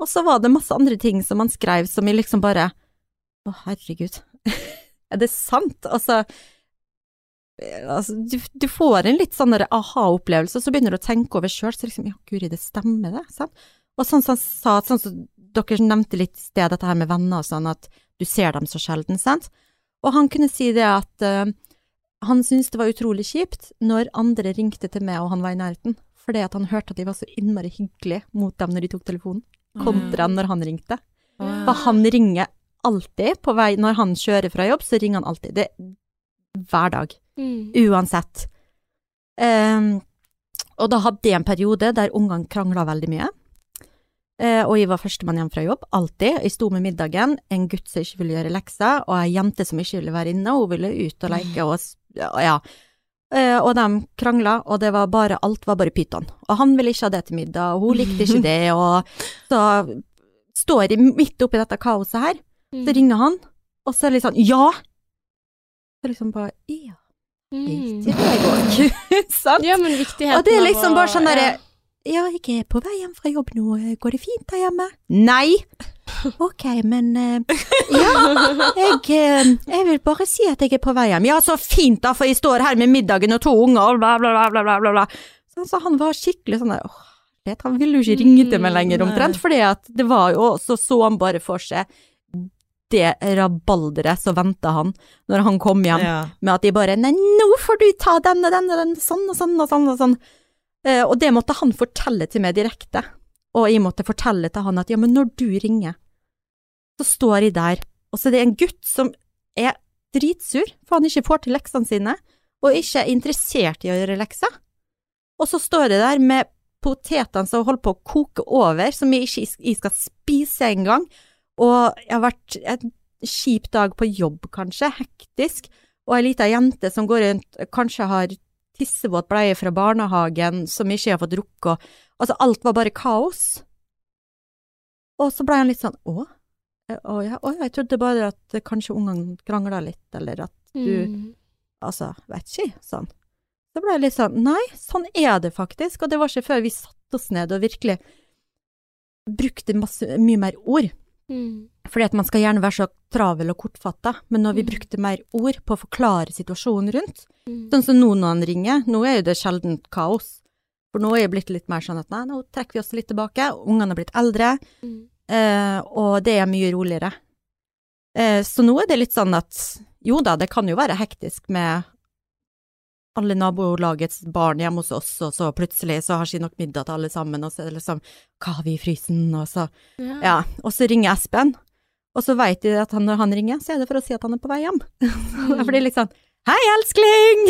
Og så var det masse andre ting som han skrev som jeg liksom bare Å, herregud. er det sant? Altså, eh, altså du, du får en litt sånn aha-opplevelse, og så begynner du å tenke over sjøl, så liksom Ja, guri, det stemmer, det. Sant? Og sånn som han sa, sånn som dere nevnte litt i sted, dette her med venner og sånn, at du ser dem så sjelden, sant? Og han kunne si det at uh, han syntes det var utrolig kjipt når andre ringte til meg og han var i nærheten, fordi at han hørte at de var så innmari hyggelige mot dem når de tok telefonen, kontra når han ringte. For han ringer alltid på vei, når han kjører fra jobb, så ringer han alltid. Det hver dag. Mm. Uansett. Um, og da hadde jeg en periode der ungene krangla veldig mye. Eh, og jeg var førstemann hjem fra jobb, alltid. Jeg sto med middagen, en gutt som ikke ville gjøre lekser, og ei jente som ikke ville være inne, hun ville ut og leke og ja. Eh, og de krangla, og det var bare, alt var bare pyton. Og han ville ikke ha det til middag, og hun likte ikke det, og så står jeg midt oppi dette kaoset her, Mm. så ringer han, og så er det litt sånn, ja! Så liksom bare, ja, Mm. Sant? Ja, men viktigheten Og det er liksom bare sånn derre ja. Ja, jeg er på vei hjem fra jobb nå, går det fint der hjemme? Nei! Ok, men eh, Ja, jeg, eh, jeg vil bare si at jeg er på vei hjem. Ja, så fint da, for jeg står her med middagen og to unger og bla, bla, bla, bla, bla, bla. bla. Så, altså, han var skikkelig sånn der åh, vet, han ville jo ikke ringe til meg lenger Mm, omtrent, fordi at det var jo Så så han bare for seg det rabalderet som venta han når han kom hjem Ja. med at de bare Nei, nå får du ta den og den og den, sånn og sånn og sånn og sånn. Eh, og det måtte han fortelle til meg direkte. Og jeg måtte fortelle til han at ja, men når du ringer, så står jeg der, og så er det en gutt som er dritsur for han ikke får til leksene sine, og ikke er interessert i å gjøre lekser. Og så står jeg der med potetene som holder på å koke over, som jeg ikke jeg skal spise engang, og jeg har vært en kjip dag på jobb, kanskje, hektisk, og ei lita jente som går rundt, kanskje har tissevåt bleie fra barnehagen, som ikke har fått rukket å Altså, alt var bare kaos. Og så ble han litt sånn Å? Eh, Å ja, å, jeg trodde bare at eh, kanskje ungene krangla litt, eller at du Mm. Altså, vet ikke, sånn. Så ble jeg litt sånn Nei, sånn er det faktisk, og det var ikke før vi satte oss ned og virkelig brukte masse, mye mer ord. Mm. Fordi at man skal gjerne være så travel og kortfatta, men når vi Mm. brukte mer ord på å forklare situasjonen rundt, Mm. sånn som nå når han ringer, nå er jo det sjelden kaos. For nå er det blitt litt mer sånn at nei, nå trekker vi oss litt tilbake, ungene har blitt eldre, Mm. eh, og det er mye roligere. Eh, så nå er det litt sånn at jo da, det kan jo være hektisk med alle nabolagets barn hjemme hos oss, og så plutselig så har ikke nok middag til alle sammen, og så er det liksom hva har vi i frysen, og så Ja. ja, og så ringer Espen, og så veit de at han, når han ringer, så er det for å si at han er på vei hjem. Mm. For det er litt sånn Hei, elskling!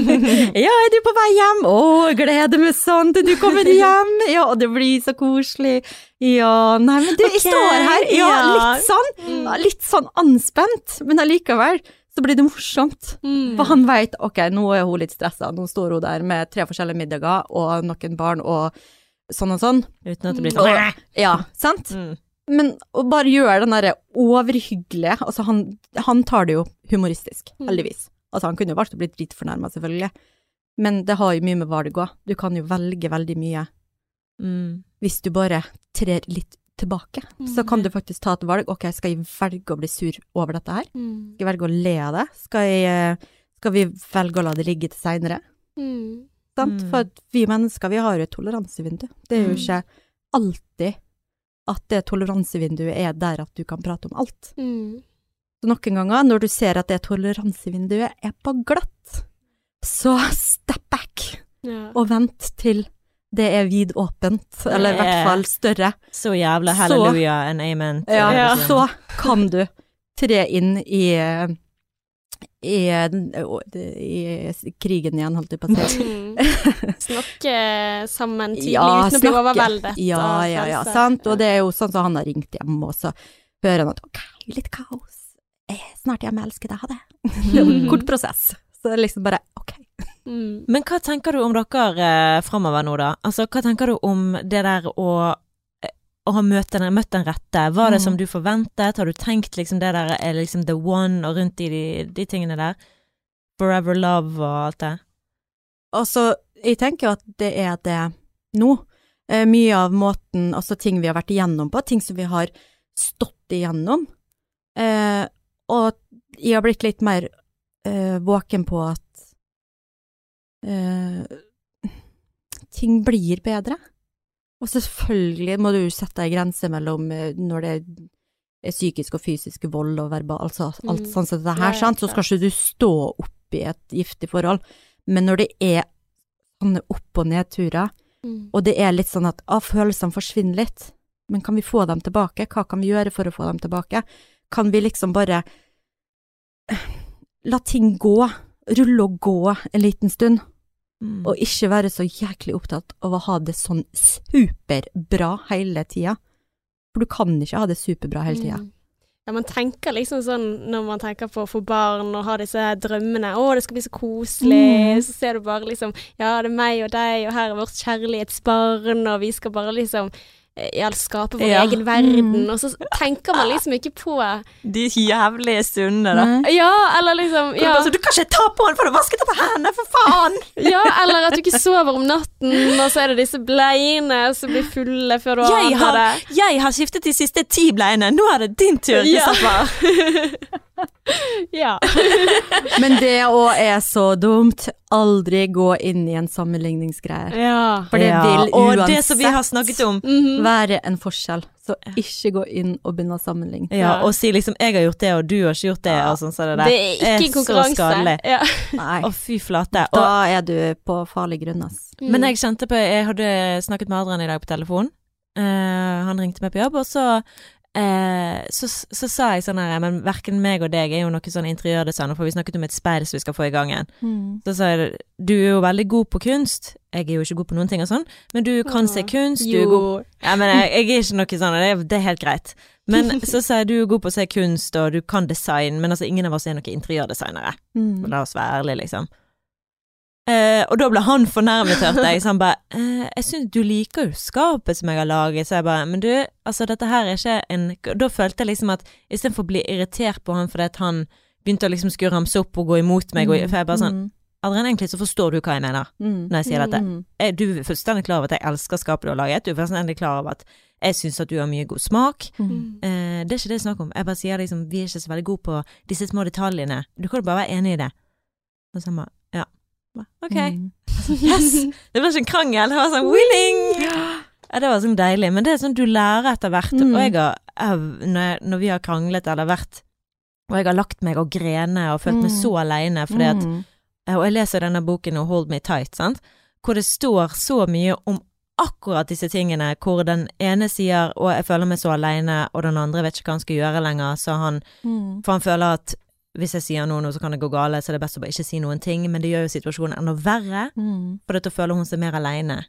ja, er du på vei hjem? Å, jeg gleder meg sånn til du kommer hjem! Ja, det blir så koselig. Ja, nei, men du, jeg står her. Ja, ja. litt sånn. Mm. Litt sånn anspent, men allikevel så blir det morsomt. Mm. For han veit ok, nå er hun litt stressa, nå står hun der med tre forskjellige middager og noen barn og sånn og sånn. Uten at det blir Og, sånn ja, sant? mm. Men å bare gjøre den derre overhyggelige Altså, han, han tar det jo humoristisk, Mm. heldigvis. Altså, han kunne jo valgt å bli dritfornærma, selvfølgelig. Men det har jo mye med hva det går. Du kan jo velge veldig mye Mm. hvis du bare trer litt tilbake. Så kan du faktisk ta et valg. Ok, skal jeg velge å bli sur over dette her? Mm. Skal jeg velge å le av det? Skal, jeg, eh, skal vi velge å la det ligge til seinere? Mm. Sant? Mm. For at vi mennesker, vi har jo et toleransevindu. Det er jo Mm. ikke alltid at det toleransevinduet er der at du kan prate om alt. Mm. Så noen ganger, når du ser at det toleransevinduet er på glatt, så step back Ja. og vent til det er vidåpent, eller i hvert fall større. Så jævla Så- halleluja and amen. Ja, liksom. så kan du tre inn i i, i, i krigen igjen, holdt jeg på å si. Mm. Snakke sammen tidlig Ja, uten å bli overveldet. Ja, ja, ja, sant. Og det er jo sånn som han har ringt hjem, og så hører han at ok, litt kaos. Jeg er snart hjemme, elsker deg, ha det. En kort prosess. Så det er liksom bare ok. Mm. Men hva tenker du om dere eh, framover nå, da? Altså, hva tenker du om det der å eh, å ha møtt den, møtt den rette, var det Mm. som du forventet? Har du tenkt liksom det der er liksom the one og rundt i de, de tingene der? Forever love og alt det? Altså, jeg tenker jo at det er det nå. Eh, mye av måten, altså ting vi har vært igjennom på, ting som vi har stått igjennom. Eh, og jeg har blitt litt mer eh, våken på at eh, ting blir bedre. Og selvfølgelig må du sette ei grense mellom eh, når det er psykisk og fysisk vold og verbal, altså alt Mm. sånn som det her, sant, så skal ikke du stå oppi et giftig forhold. Men når det er sånne opp- og nedturer, Mm. og det er litt sånn at ah, følelsene forsvinner litt, men kan vi få dem tilbake? Hva kan vi gjøre for å få dem tilbake? Kan vi liksom bare eh, la ting gå, rulle og gå en liten stund, Mm. og ikke være så jæklig opptatt av å ha det sånn superbra hele tida? For du kan ikke ha det superbra hele tida. Mm. Ja, man tenker liksom sånn når man tenker på å få barn og ha disse drømmene, å, det skal bli så koselig, Mm. så ser du bare liksom, ja, det er meg og deg, og her er vårt kjærlighetsbarn, og vi skal bare liksom, ja, skape vår Ja. egen verden, Mm. og så tenker man liksom ikke på, De jævlige stundene, da. Nei. ja, eller liksom, ja, Altså, du kan ikke ta på den for du har vasket opp hendene, for faen! ja, eller at du ikke sover om natten, og så er det disse bleiene som blir fulle før du Jeg har, det. jeg har skiftet de siste ti bleiene, nå er det din tur, Ja. Kristoffer. Ja. Men det òg er så dumt. Aldri gå inn i en sammenligningsgreie. Ja. For det vil uansett Og det som vi har snakket om. Mhm. Være en forskjell. Så ikke gå inn og begynne å sammenligne. Ja, og si liksom 'jeg har gjort det, og du har ikke gjort det', Ja. og sånn som det der. Det er ikke så konkurranse. skadelig. Ja. Nei. Å, fy flate. Og, Da er du på farlig grunn, ass. men jeg kjente på Jeg hadde snakket med Adrian i dag på telefon. Uh, han ringte meg på jobb, og så eh, så, så sa jeg sånn her Men verken meg og deg er jo noe sånn interiørdesigner, for vi snakket om et speil som vi skal få i gang igjen. Mm. Så sa jeg du er jo veldig god på kunst. Jeg er jo ikke god på noen ting og sånn, men du kan se kunst. Du er god Ja, men jeg, jeg er ikke noe sånn, det, det er helt greit. Men så sa jeg du er god på å se kunst, og du kan design, men altså ingen av oss er noen interiørdesignere. Mm. La oss være ærlige, liksom. Eh, og da ble han fornærmet, hørte jeg. Så han bare eh, 'Jeg syns du liker jo skapet som jeg har laget', så jeg bare 'Men du, altså dette her er ikke en Da følte jeg liksom at istedenfor å bli irritert på han fordi at han begynte å liksom skure ramse opp og gå imot meg, og, for jeg bare sånn Mm. Adrian, egentlig så forstår du hva jeg mener Mm. når jeg sier dette. Mm. Er du er fullstendig klar over at jeg elsker skapet du har laget? Du er fullstendig klar over at jeg syns at du har mye god smak. Mm. Eh, det er ikke det jeg snakker om. Jeg bare sier liksom, vi er ikke så veldig gode på disse små detaljene. Du kan jo bare være enig i det. Og så han. Bare, Ok. Mm. Yes! Det var ikke en krangel, det var sånn winning! Ja, det var sånn deilig. Men det er sånn du lærer etter hvert. Mm. Og jeg har, når vi har kranglet eller vært Og jeg har lagt meg og grene og følt meg Mm. så aleine fordi at Mm. Eh, Og jeg leser denne boken og Hold Me Tight, sant? hvor det står så mye om akkurat disse tingene, hvor den ene sier 'Å, jeg føler meg så aleine', og den andre vet ikke hva han skal gjøre lenger, så han Mm. For han føler at hvis jeg sier noe nå, så kan det gå gale, så det er best å bare ikke si noen ting, men det gjør jo situasjonen enda verre, Mm. for da føler hun seg mer aleine.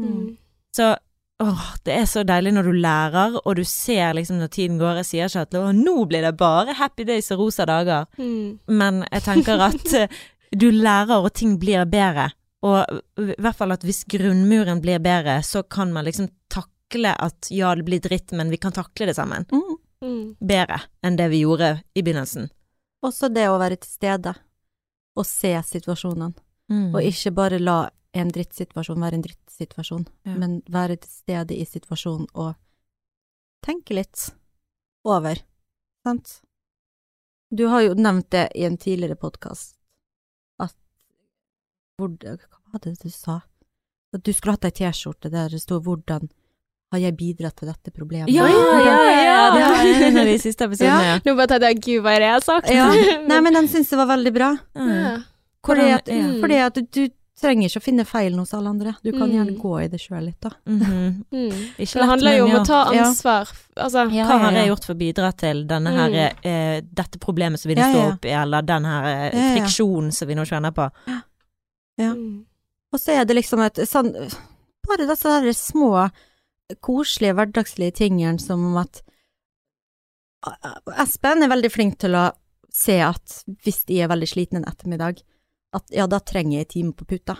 Mm. Så åh, det er så deilig når du lærer, og du ser liksom når tiden går. Jeg sier ikke at å, nå blir det bare happy days og rosa dager, Mm. men jeg tenker at eh, du lærer og ting blir bedre. Og i hvert fall at hvis grunnmuren blir bedre, så kan man liksom takle at ja, det blir dritt, men vi kan takle det sammen. Mm. Mm. Bedre enn det vi gjorde i begynnelsen. Også det å være til stede og se situasjonene, Mm. og ikke bare la en drittsituasjon være en drittsituasjon, Ja. men være til stede i situasjonen og tenke litt over, sant? Du har jo nevnt det i en tidligere podkast, at hvor, Hva var det du sa? At du skulle hatt ei T-skjorte der det sto 'Hvordan har jeg bidratt til dette problemet?' Ja, ja, ja, ja, det var en av de siste episodene, ja. Nå bare tenkte jeg gud, hva er det jeg har sagt? Ja. Nei, men den syns jeg var veldig bra. Ja. Fordi at, ja. fordi at du trenger ikke å finne feil hos alle andre. Du kan Mm. gjerne gå i det sjøl litt, da. Mhm. Mm. Ikke Det lett, handler jo om ja. å ta ansvar. Altså, Ja, Hva har ja, jeg gjort for å bidra til denne Mm. her, eh, dette problemet som vi nå Ja, ja, står opp i, eller den her eh, Ja, ja. friksjonen som vi nå kjenner på? Ja. Mm. Og så er det liksom et sånn Bare disse små, koselige, hverdagslige tingene som at Espen er veldig flink til å se at hvis de er veldig slitne en ettermiddag, at ja, da trenger jeg en time på puta.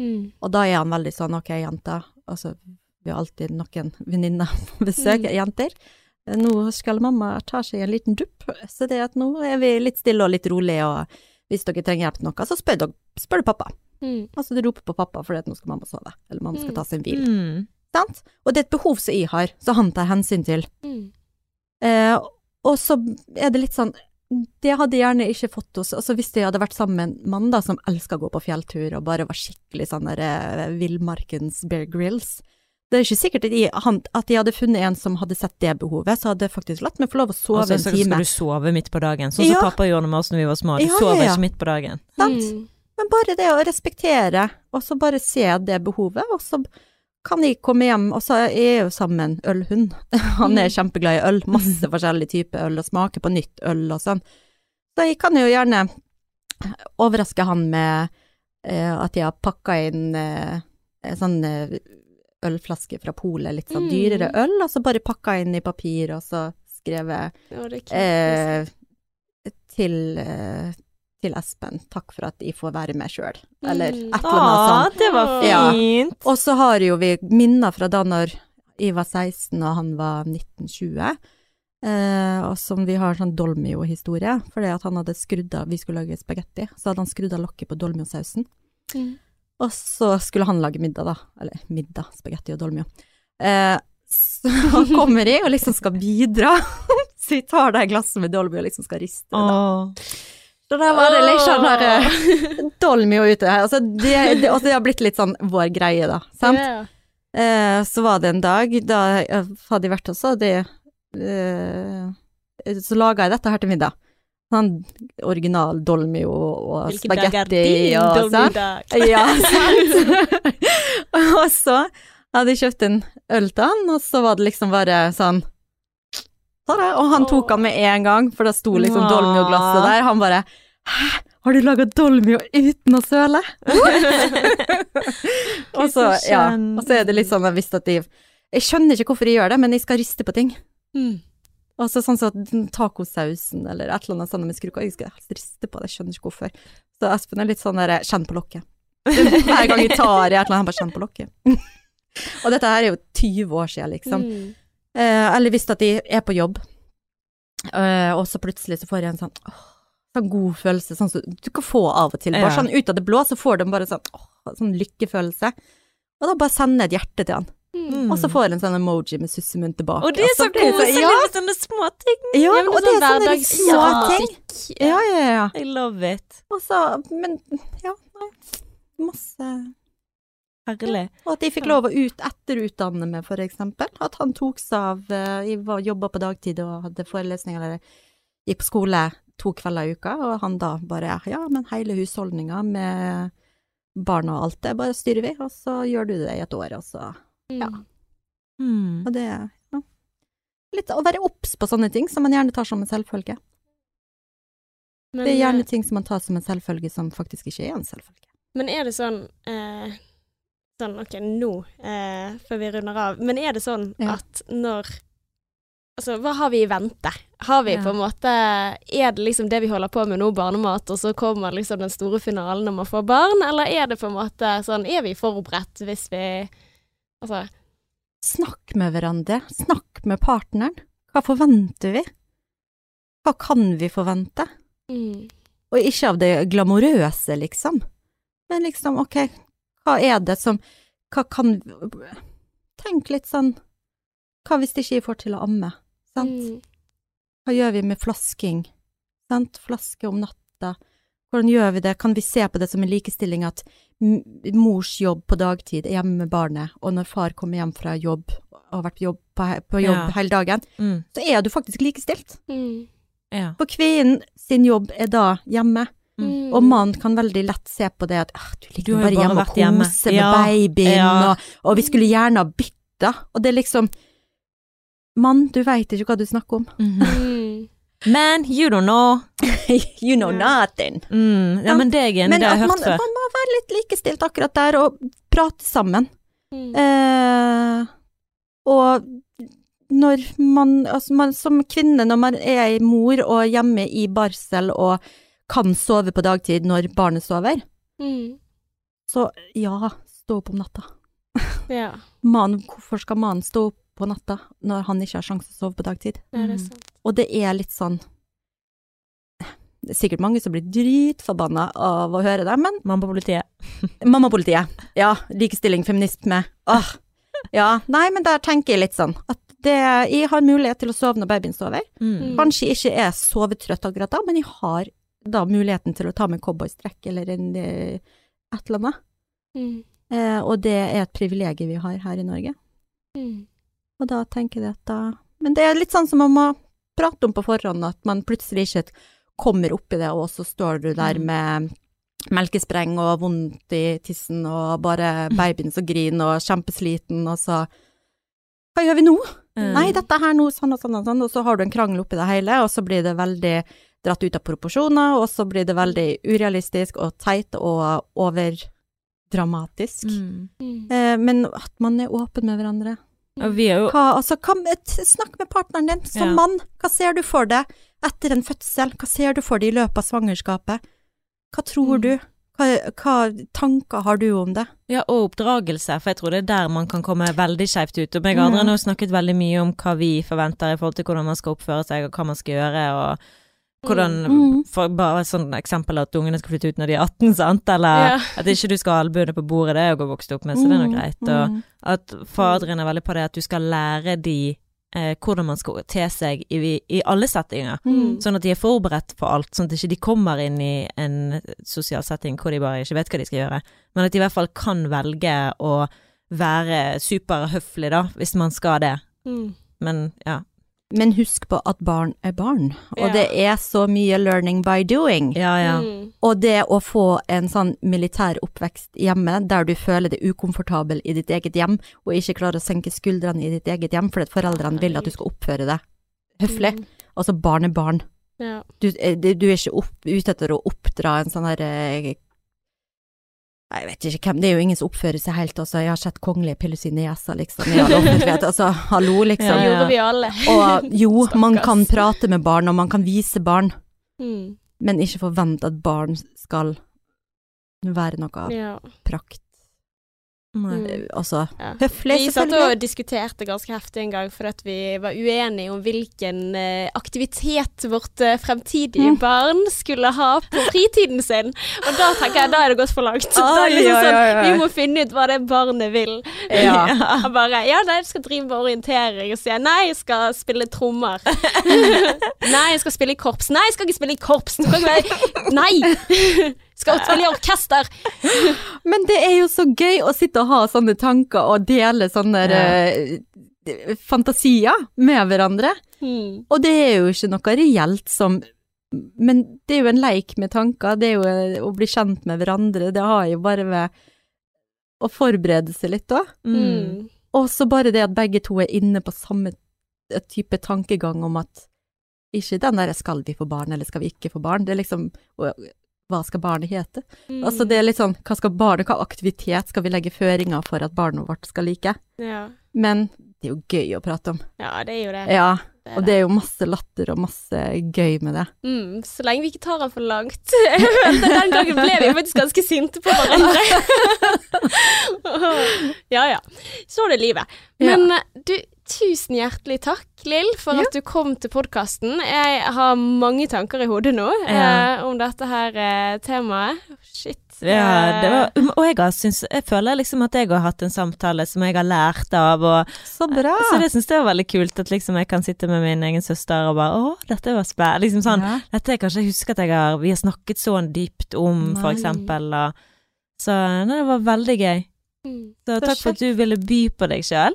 Mm. Og da er han veldig sånn ok, jenta, altså vi har alltid noen venninner på besøk, Mm. jenter. Nå skal mamma ta seg en liten dupp, så det at nå er vi litt stille og litt rolig, og hvis dere trenger hjelp til noe, så spør, du pappa. Mm. Altså du roper på pappa fordi at nå skal mamma sove, eller mamma skal Mm. ta seg en hvil. Sant? Og det er et behov som jeg har, som han tar hensyn til. Mm. Eh, og så er det litt sånn Det hadde jeg gjerne ikke fått hos Altså hvis jeg hadde vært sammen med en mann da som elska å gå på fjelltur og bare var skikkelig sånn der eh, villmarkens Bear Grills Det er ikke sikkert at jeg, han, at jeg hadde funnet en som hadde sett det behovet, så hadde jeg faktisk latt meg få lov å sove en time. en så time. skal du sove midt på dagen, sånn som Ja. pappa gjorde med oss når vi var små. Du Ja, ja, sover ja. ikke midt på dagen. Sant? Mm. Men bare det å respektere, og så bare se det behovet, og så kan jeg komme hjem, og så er jeg jo sammen med en ølhund. Han er kjempeglad i øl, masse forskjellige typer øl, og smaker på nytt øl og sånn. Så jeg kan jo gjerne overraske han med eh, at jeg har pakka inn eh, en sånn eh, ølflaske fra polet, litt sånn Mm. dyrere øl, og så bare pakka inn i papir, og så skrevet eh, til, eh, til Espen, takk for at jeg får være med sjøl, eller Mm. et eller annet sånt. det var Ja. fint! Og så har jo vi minner fra da når jeg var 16 og han var 1920, eh, og som vi har sånn dolmio-historie, fordi at han hadde skrudd av, vi skulle lage spagetti, så hadde han skrudd av lokket på dolmio-sausen, Mm. og så skulle han lage middag da, eller middag, spagetti og dolmio. Eh, så kommer jeg og liksom skal bidra, så jeg tar det glasset med dolmio og liksom skal riste det Så da var det liksom der eh, dolmio ute her, altså det, det, altså det har blitt litt sånn vår greie da, sant? Ja. Eh, så var det en dag da hadde jeg vært også, det eh, Så laga jeg dette her til middag. Sånn original dolmio og spagetti og sånn. Ja, sant. og så hadde jeg kjøpt en øl til han, og så var det liksom bare sånn det. Og han tok han med en gang, for da sto liksom dolmio-glasset der. Han bare Hæ, har du laga dolmio uten å søle? og, så, ja, og så er det litt sånn jeg visste at de Jeg skjønner ikke hvorfor de gjør det, men jeg skal riste på ting. Mm. Og så sånn som tacosausen eller et eller annet sånt med skruka, jeg skal helst riste på det, jeg skjønner ikke hvorfor. Så Espen er litt sånn der, kjenn på lokket. Hver gang jeg tar i et eller annet, han bare kjenn på lokket. og dette her er jo 20 år siden, liksom. Mm. Eh, eller hvis at de er på jobb, eh, og så plutselig så får jeg en sånn åh, sånn god følelse, sånn som du kan få av og til. Bare sånn ut av det blå, så får de bare sånn, åh, sånn lykkefølelse. Og da bare sender jeg et hjerte til han. Mm. Og så får jeg en sånn emoji med sussemunn tilbake. Og det er så blir koselig ja, med sånne små ting! ja, Ja, og det er sånne litt små ting. Ja, ja, ja. I love it. Og så, men ja, nei, masse Herlig. Og at de fikk lov å ut etterutdanne meg, for eksempel. At han tok seg av eh, Jeg var- jobba på dagtid og hadde forelesning, eller gikk på skole to kvelder i uka, og han da bare Ja, men hele husholdninga med barna og alt det, bare styrer vi, og så gjør du det i et år, og så Ja. Mm. Mm. Og det ja. Litt å være obs på sånne ting som man gjerne tar som en selvfølge. Men, Det er gjerne eh, ting som man tar som en selvfølge, som faktisk ikke er en selvfølge. Men er det sånn eh, Sånn, OK, nå, eh, før vi runder av. Men er det sånn Ja. at når Altså, hva har vi i vente? Har vi Ja. på en måte Er det liksom det vi holder på med nå, barnemat, og så kommer liksom den store finalen når man får barn, eller er det på en måte sånn Er vi forberedt hvis vi Altså Snakk med hverandre. Snakk med partneren. Hva forventer vi? Hva kan vi forvente? mm, Og ikke av det glamorøse, liksom. Men liksom, ok, hva er det som Hva kan Tenk litt sånn Hva hvis ikke jeg får til å amme? Sant? mm, Hva gjør vi med flasking? Sant? Flaske om natta. Hvordan gjør vi det? Kan vi se på det som en likestilling at mors jobb på dagtid er hjemme med barnet, og når far kommer hjem fra jobb og har vært jobb på, på jobb Ja. hele dagen, Mm. så er du faktisk likestilt. mm, Ja. For kvinnen sin jobb er da hjemme, mm. og mannen kan veldig lett se på det at ah, du ligger du bare bare hjemme og koser med Ja, babyen, ja. og, og vi skulle gjerne ha bytta, og det er liksom Mann, du veit ikke hva du snakker om. Mm, Man, you don't know. you know nothing. Mm. Ja, men det er enig det har jeg man, hørt før. man må være litt likestilt akkurat der, og prate sammen. mm, Eh, og når man, altså man som kvinne, når man er mor og hjemme i barsel og kan sove på dagtid når barnet sover, mm, så ja, stå opp om natta. Ja, Man, hvorfor skal mannen stå opp på natta når han ikke har sjanse til å sove på dagtid? er det Mm. Og det er litt sånn Det er sikkert mange som blir dritforbanna av å høre det, men Mamma politiet. Mammapolitiet. Ja, likestilling, feminisme. Åh. Ja, nei, men der tenker jeg litt sånn at det, jeg har mulighet til å sove når babyen sover. Mm. Kanskje jeg ikke er sovetrøtt akkurat da, men jeg har da muligheten til å ta med cowboystrekk eller en, eh, et eller annet. Mm, Eh, og det er et privilegium vi har her i Norge. mm, Og da tenker jeg at da Men det er litt sånn som man må prate om på forhånd, at man plutselig ikke kommer opp i det, og så står du der Mm. med melkespreng og vondt i tissen og bare babyen som griner og kjempesliten, og så Hva gjør vi nå? Mm. Nei, dette her nå, sånn og sånn og sånn, og så har du en krangel oppi det hele, og så blir det veldig dratt ut av proporsjoner, og så blir det veldig urealistisk og teit og overdramatisk. Mm. mm. Eh, men at man er åpen med hverandre. Og vi er jo Hva, altså, hva, snakk med partneren din som Ja. mann. Hva ser du for deg etter en fødsel? Hva ser du for deg i løpet av svangerskapet? Hva tror Mm. du? Hva, hva tanker har du om det? Ja, og oppdragelse, for jeg tror det er der man kan komme veldig skjevt ut. Og meg og andre har snakket veldig mye om hva vi forventer i forhold til hvordan man skal oppføre seg, og hva man skal gjøre, og hvordan Mm. For bare et sånt eksempel at ungene skal flytte ut når de er 18, sant, eller yeah. at ikke du skal ha albuene på bordet, det er jo vokse opp med, så det er nå greit. Og Mm. at faderen er veldig på det at du skal lære de eh, hvordan man skal te seg i, i alle settinger. Mm. Sånn at de er forberedt på alt, sånn at ikke de kommer inn i en sosial setting hvor de bare ikke vet hva de skal gjøre, men at de i hvert fall kan velge å være superhøflig, da, hvis man skal det. Mm. Men ja. Men husk på at barn er barn, og Ja. det er så mye learning by doing. Ja, ja. Mm. Og det å få en sånn militær oppvekst hjemme, der du føler deg ukomfortabel i ditt eget hjem, og ikke klarer å senke skuldrene i ditt eget hjem fordi at foreldrene vil at du skal oppføre deg høflig. Mm. Altså barn er barn. Ja. Du, eh, du er ikke opp, ute etter å oppdra en sånn her eh, Jeg vet ikke hvem, det er jo ingen som oppfører seg helt, altså. Jeg har sett kongelige nesa, liksom, i all offentlighet. Altså, hallo, Det liksom. Ja. gjorde vi alle. Og jo, man kan prate med barn, og man kan vise barn, Mm. men ikke forvente at barn skal være noe Ja. prakt. Mm. Eh, Altså, Ja. høflig, Vi satt og diskuterte ganske heftig en gang fordi at vi var uenige om hvilken eh, aktivitet vårt eh, fremtidige Mm. barn skulle ha på fritiden sin. Og da tenker jeg da er det gått for langt. er liksom sånn, oi, oi. Vi må finne ut hva det barnet vil. Ja. Jeg bare Ja, nei, jeg skal drive med orientering. Og sier nei, jeg skal spille trommer. nei, jeg skal spille i korps. Nei, jeg skal ikke spille i korps. Nei! Skal spille i orkester. Men det er jo så gøy å sitte og ha sånne tanker og dele sånne eh, fantasier med hverandre. Mm. Og det er jo ikke noe reelt som Men det er jo en leik med tanker, det er jo eh, å bli kjent med hverandre, det har jo bare med å forberede seg litt òg. Mm. Og så bare det at begge to er inne på samme type tankegang om at Ikke den derre 'skal vi få barn', eller 'skal vi ikke få barn'. Det er liksom hva skal barnet hete? Mm. Altså det er litt sånn hva skal barnet, hva aktivitet skal vi legge føringer for at barnet vårt skal like? ja. Men det er jo gøy å prate om. ja, det er jo det. Ja, det og det er jo masse latter og masse gøy med det. Mm, så lenge vi ikke tar den for langt. Den gangen ble vi faktisk ganske sinte på hverandre. ja ja. Så er det livet. Men ja. du, tusen hjertelig takk, Lill, for Ja. at du kom til podkasten. Jeg har mange tanker i hodet nå Ja. eh, om dette her eh, temaet. Shit. Ja, det Eh, var, og jeg, har, syns, jeg føler liksom at jeg har hatt en samtale som jeg har lært av, og Så bra! Så det syns jeg var veldig kult, at liksom jeg kan sitte med min egen søster og bare Å, dette var spennende. Liksom sånn, Ja. Dette jeg kanskje husker at jeg har, vi har snakket så dypt om, for eksempel. Og, så nei, det var veldig gøy. mm. Så takk for at du ville by på deg sjøl.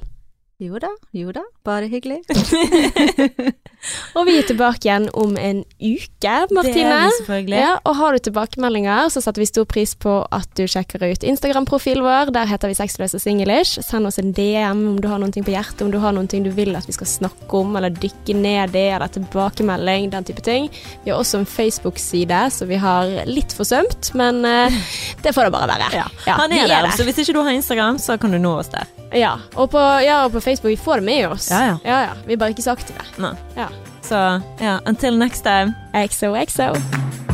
Jo da, jo da, bare hyggelig. Og vi er tilbake igjen om en uke, Martine. Det er vi selvfølgelig. Ja, og har du tilbakemeldinger, så setter vi stor pris på at du sjekker ut Instagram-profilen vår. Der heter vi Sexløs og singlish. Send oss en DM om du har noe på hjertet, om du har noe du vil at vi skal snakke om, eller dykke ned i, eller tilbakemelding, den type ting. Vi har også en Facebook-side, så vi har litt forsømt, men uh, det får det bare være. Ja. Ja, Han er der, så hvis ikke du har Instagram, så kan du nå oss der. Ja, og på, ja, og på Facebook, vi får det med oss. Ja, ja. ja, Vi er bare ikke så aktive. Ja. Så ja, until next time. XOXO.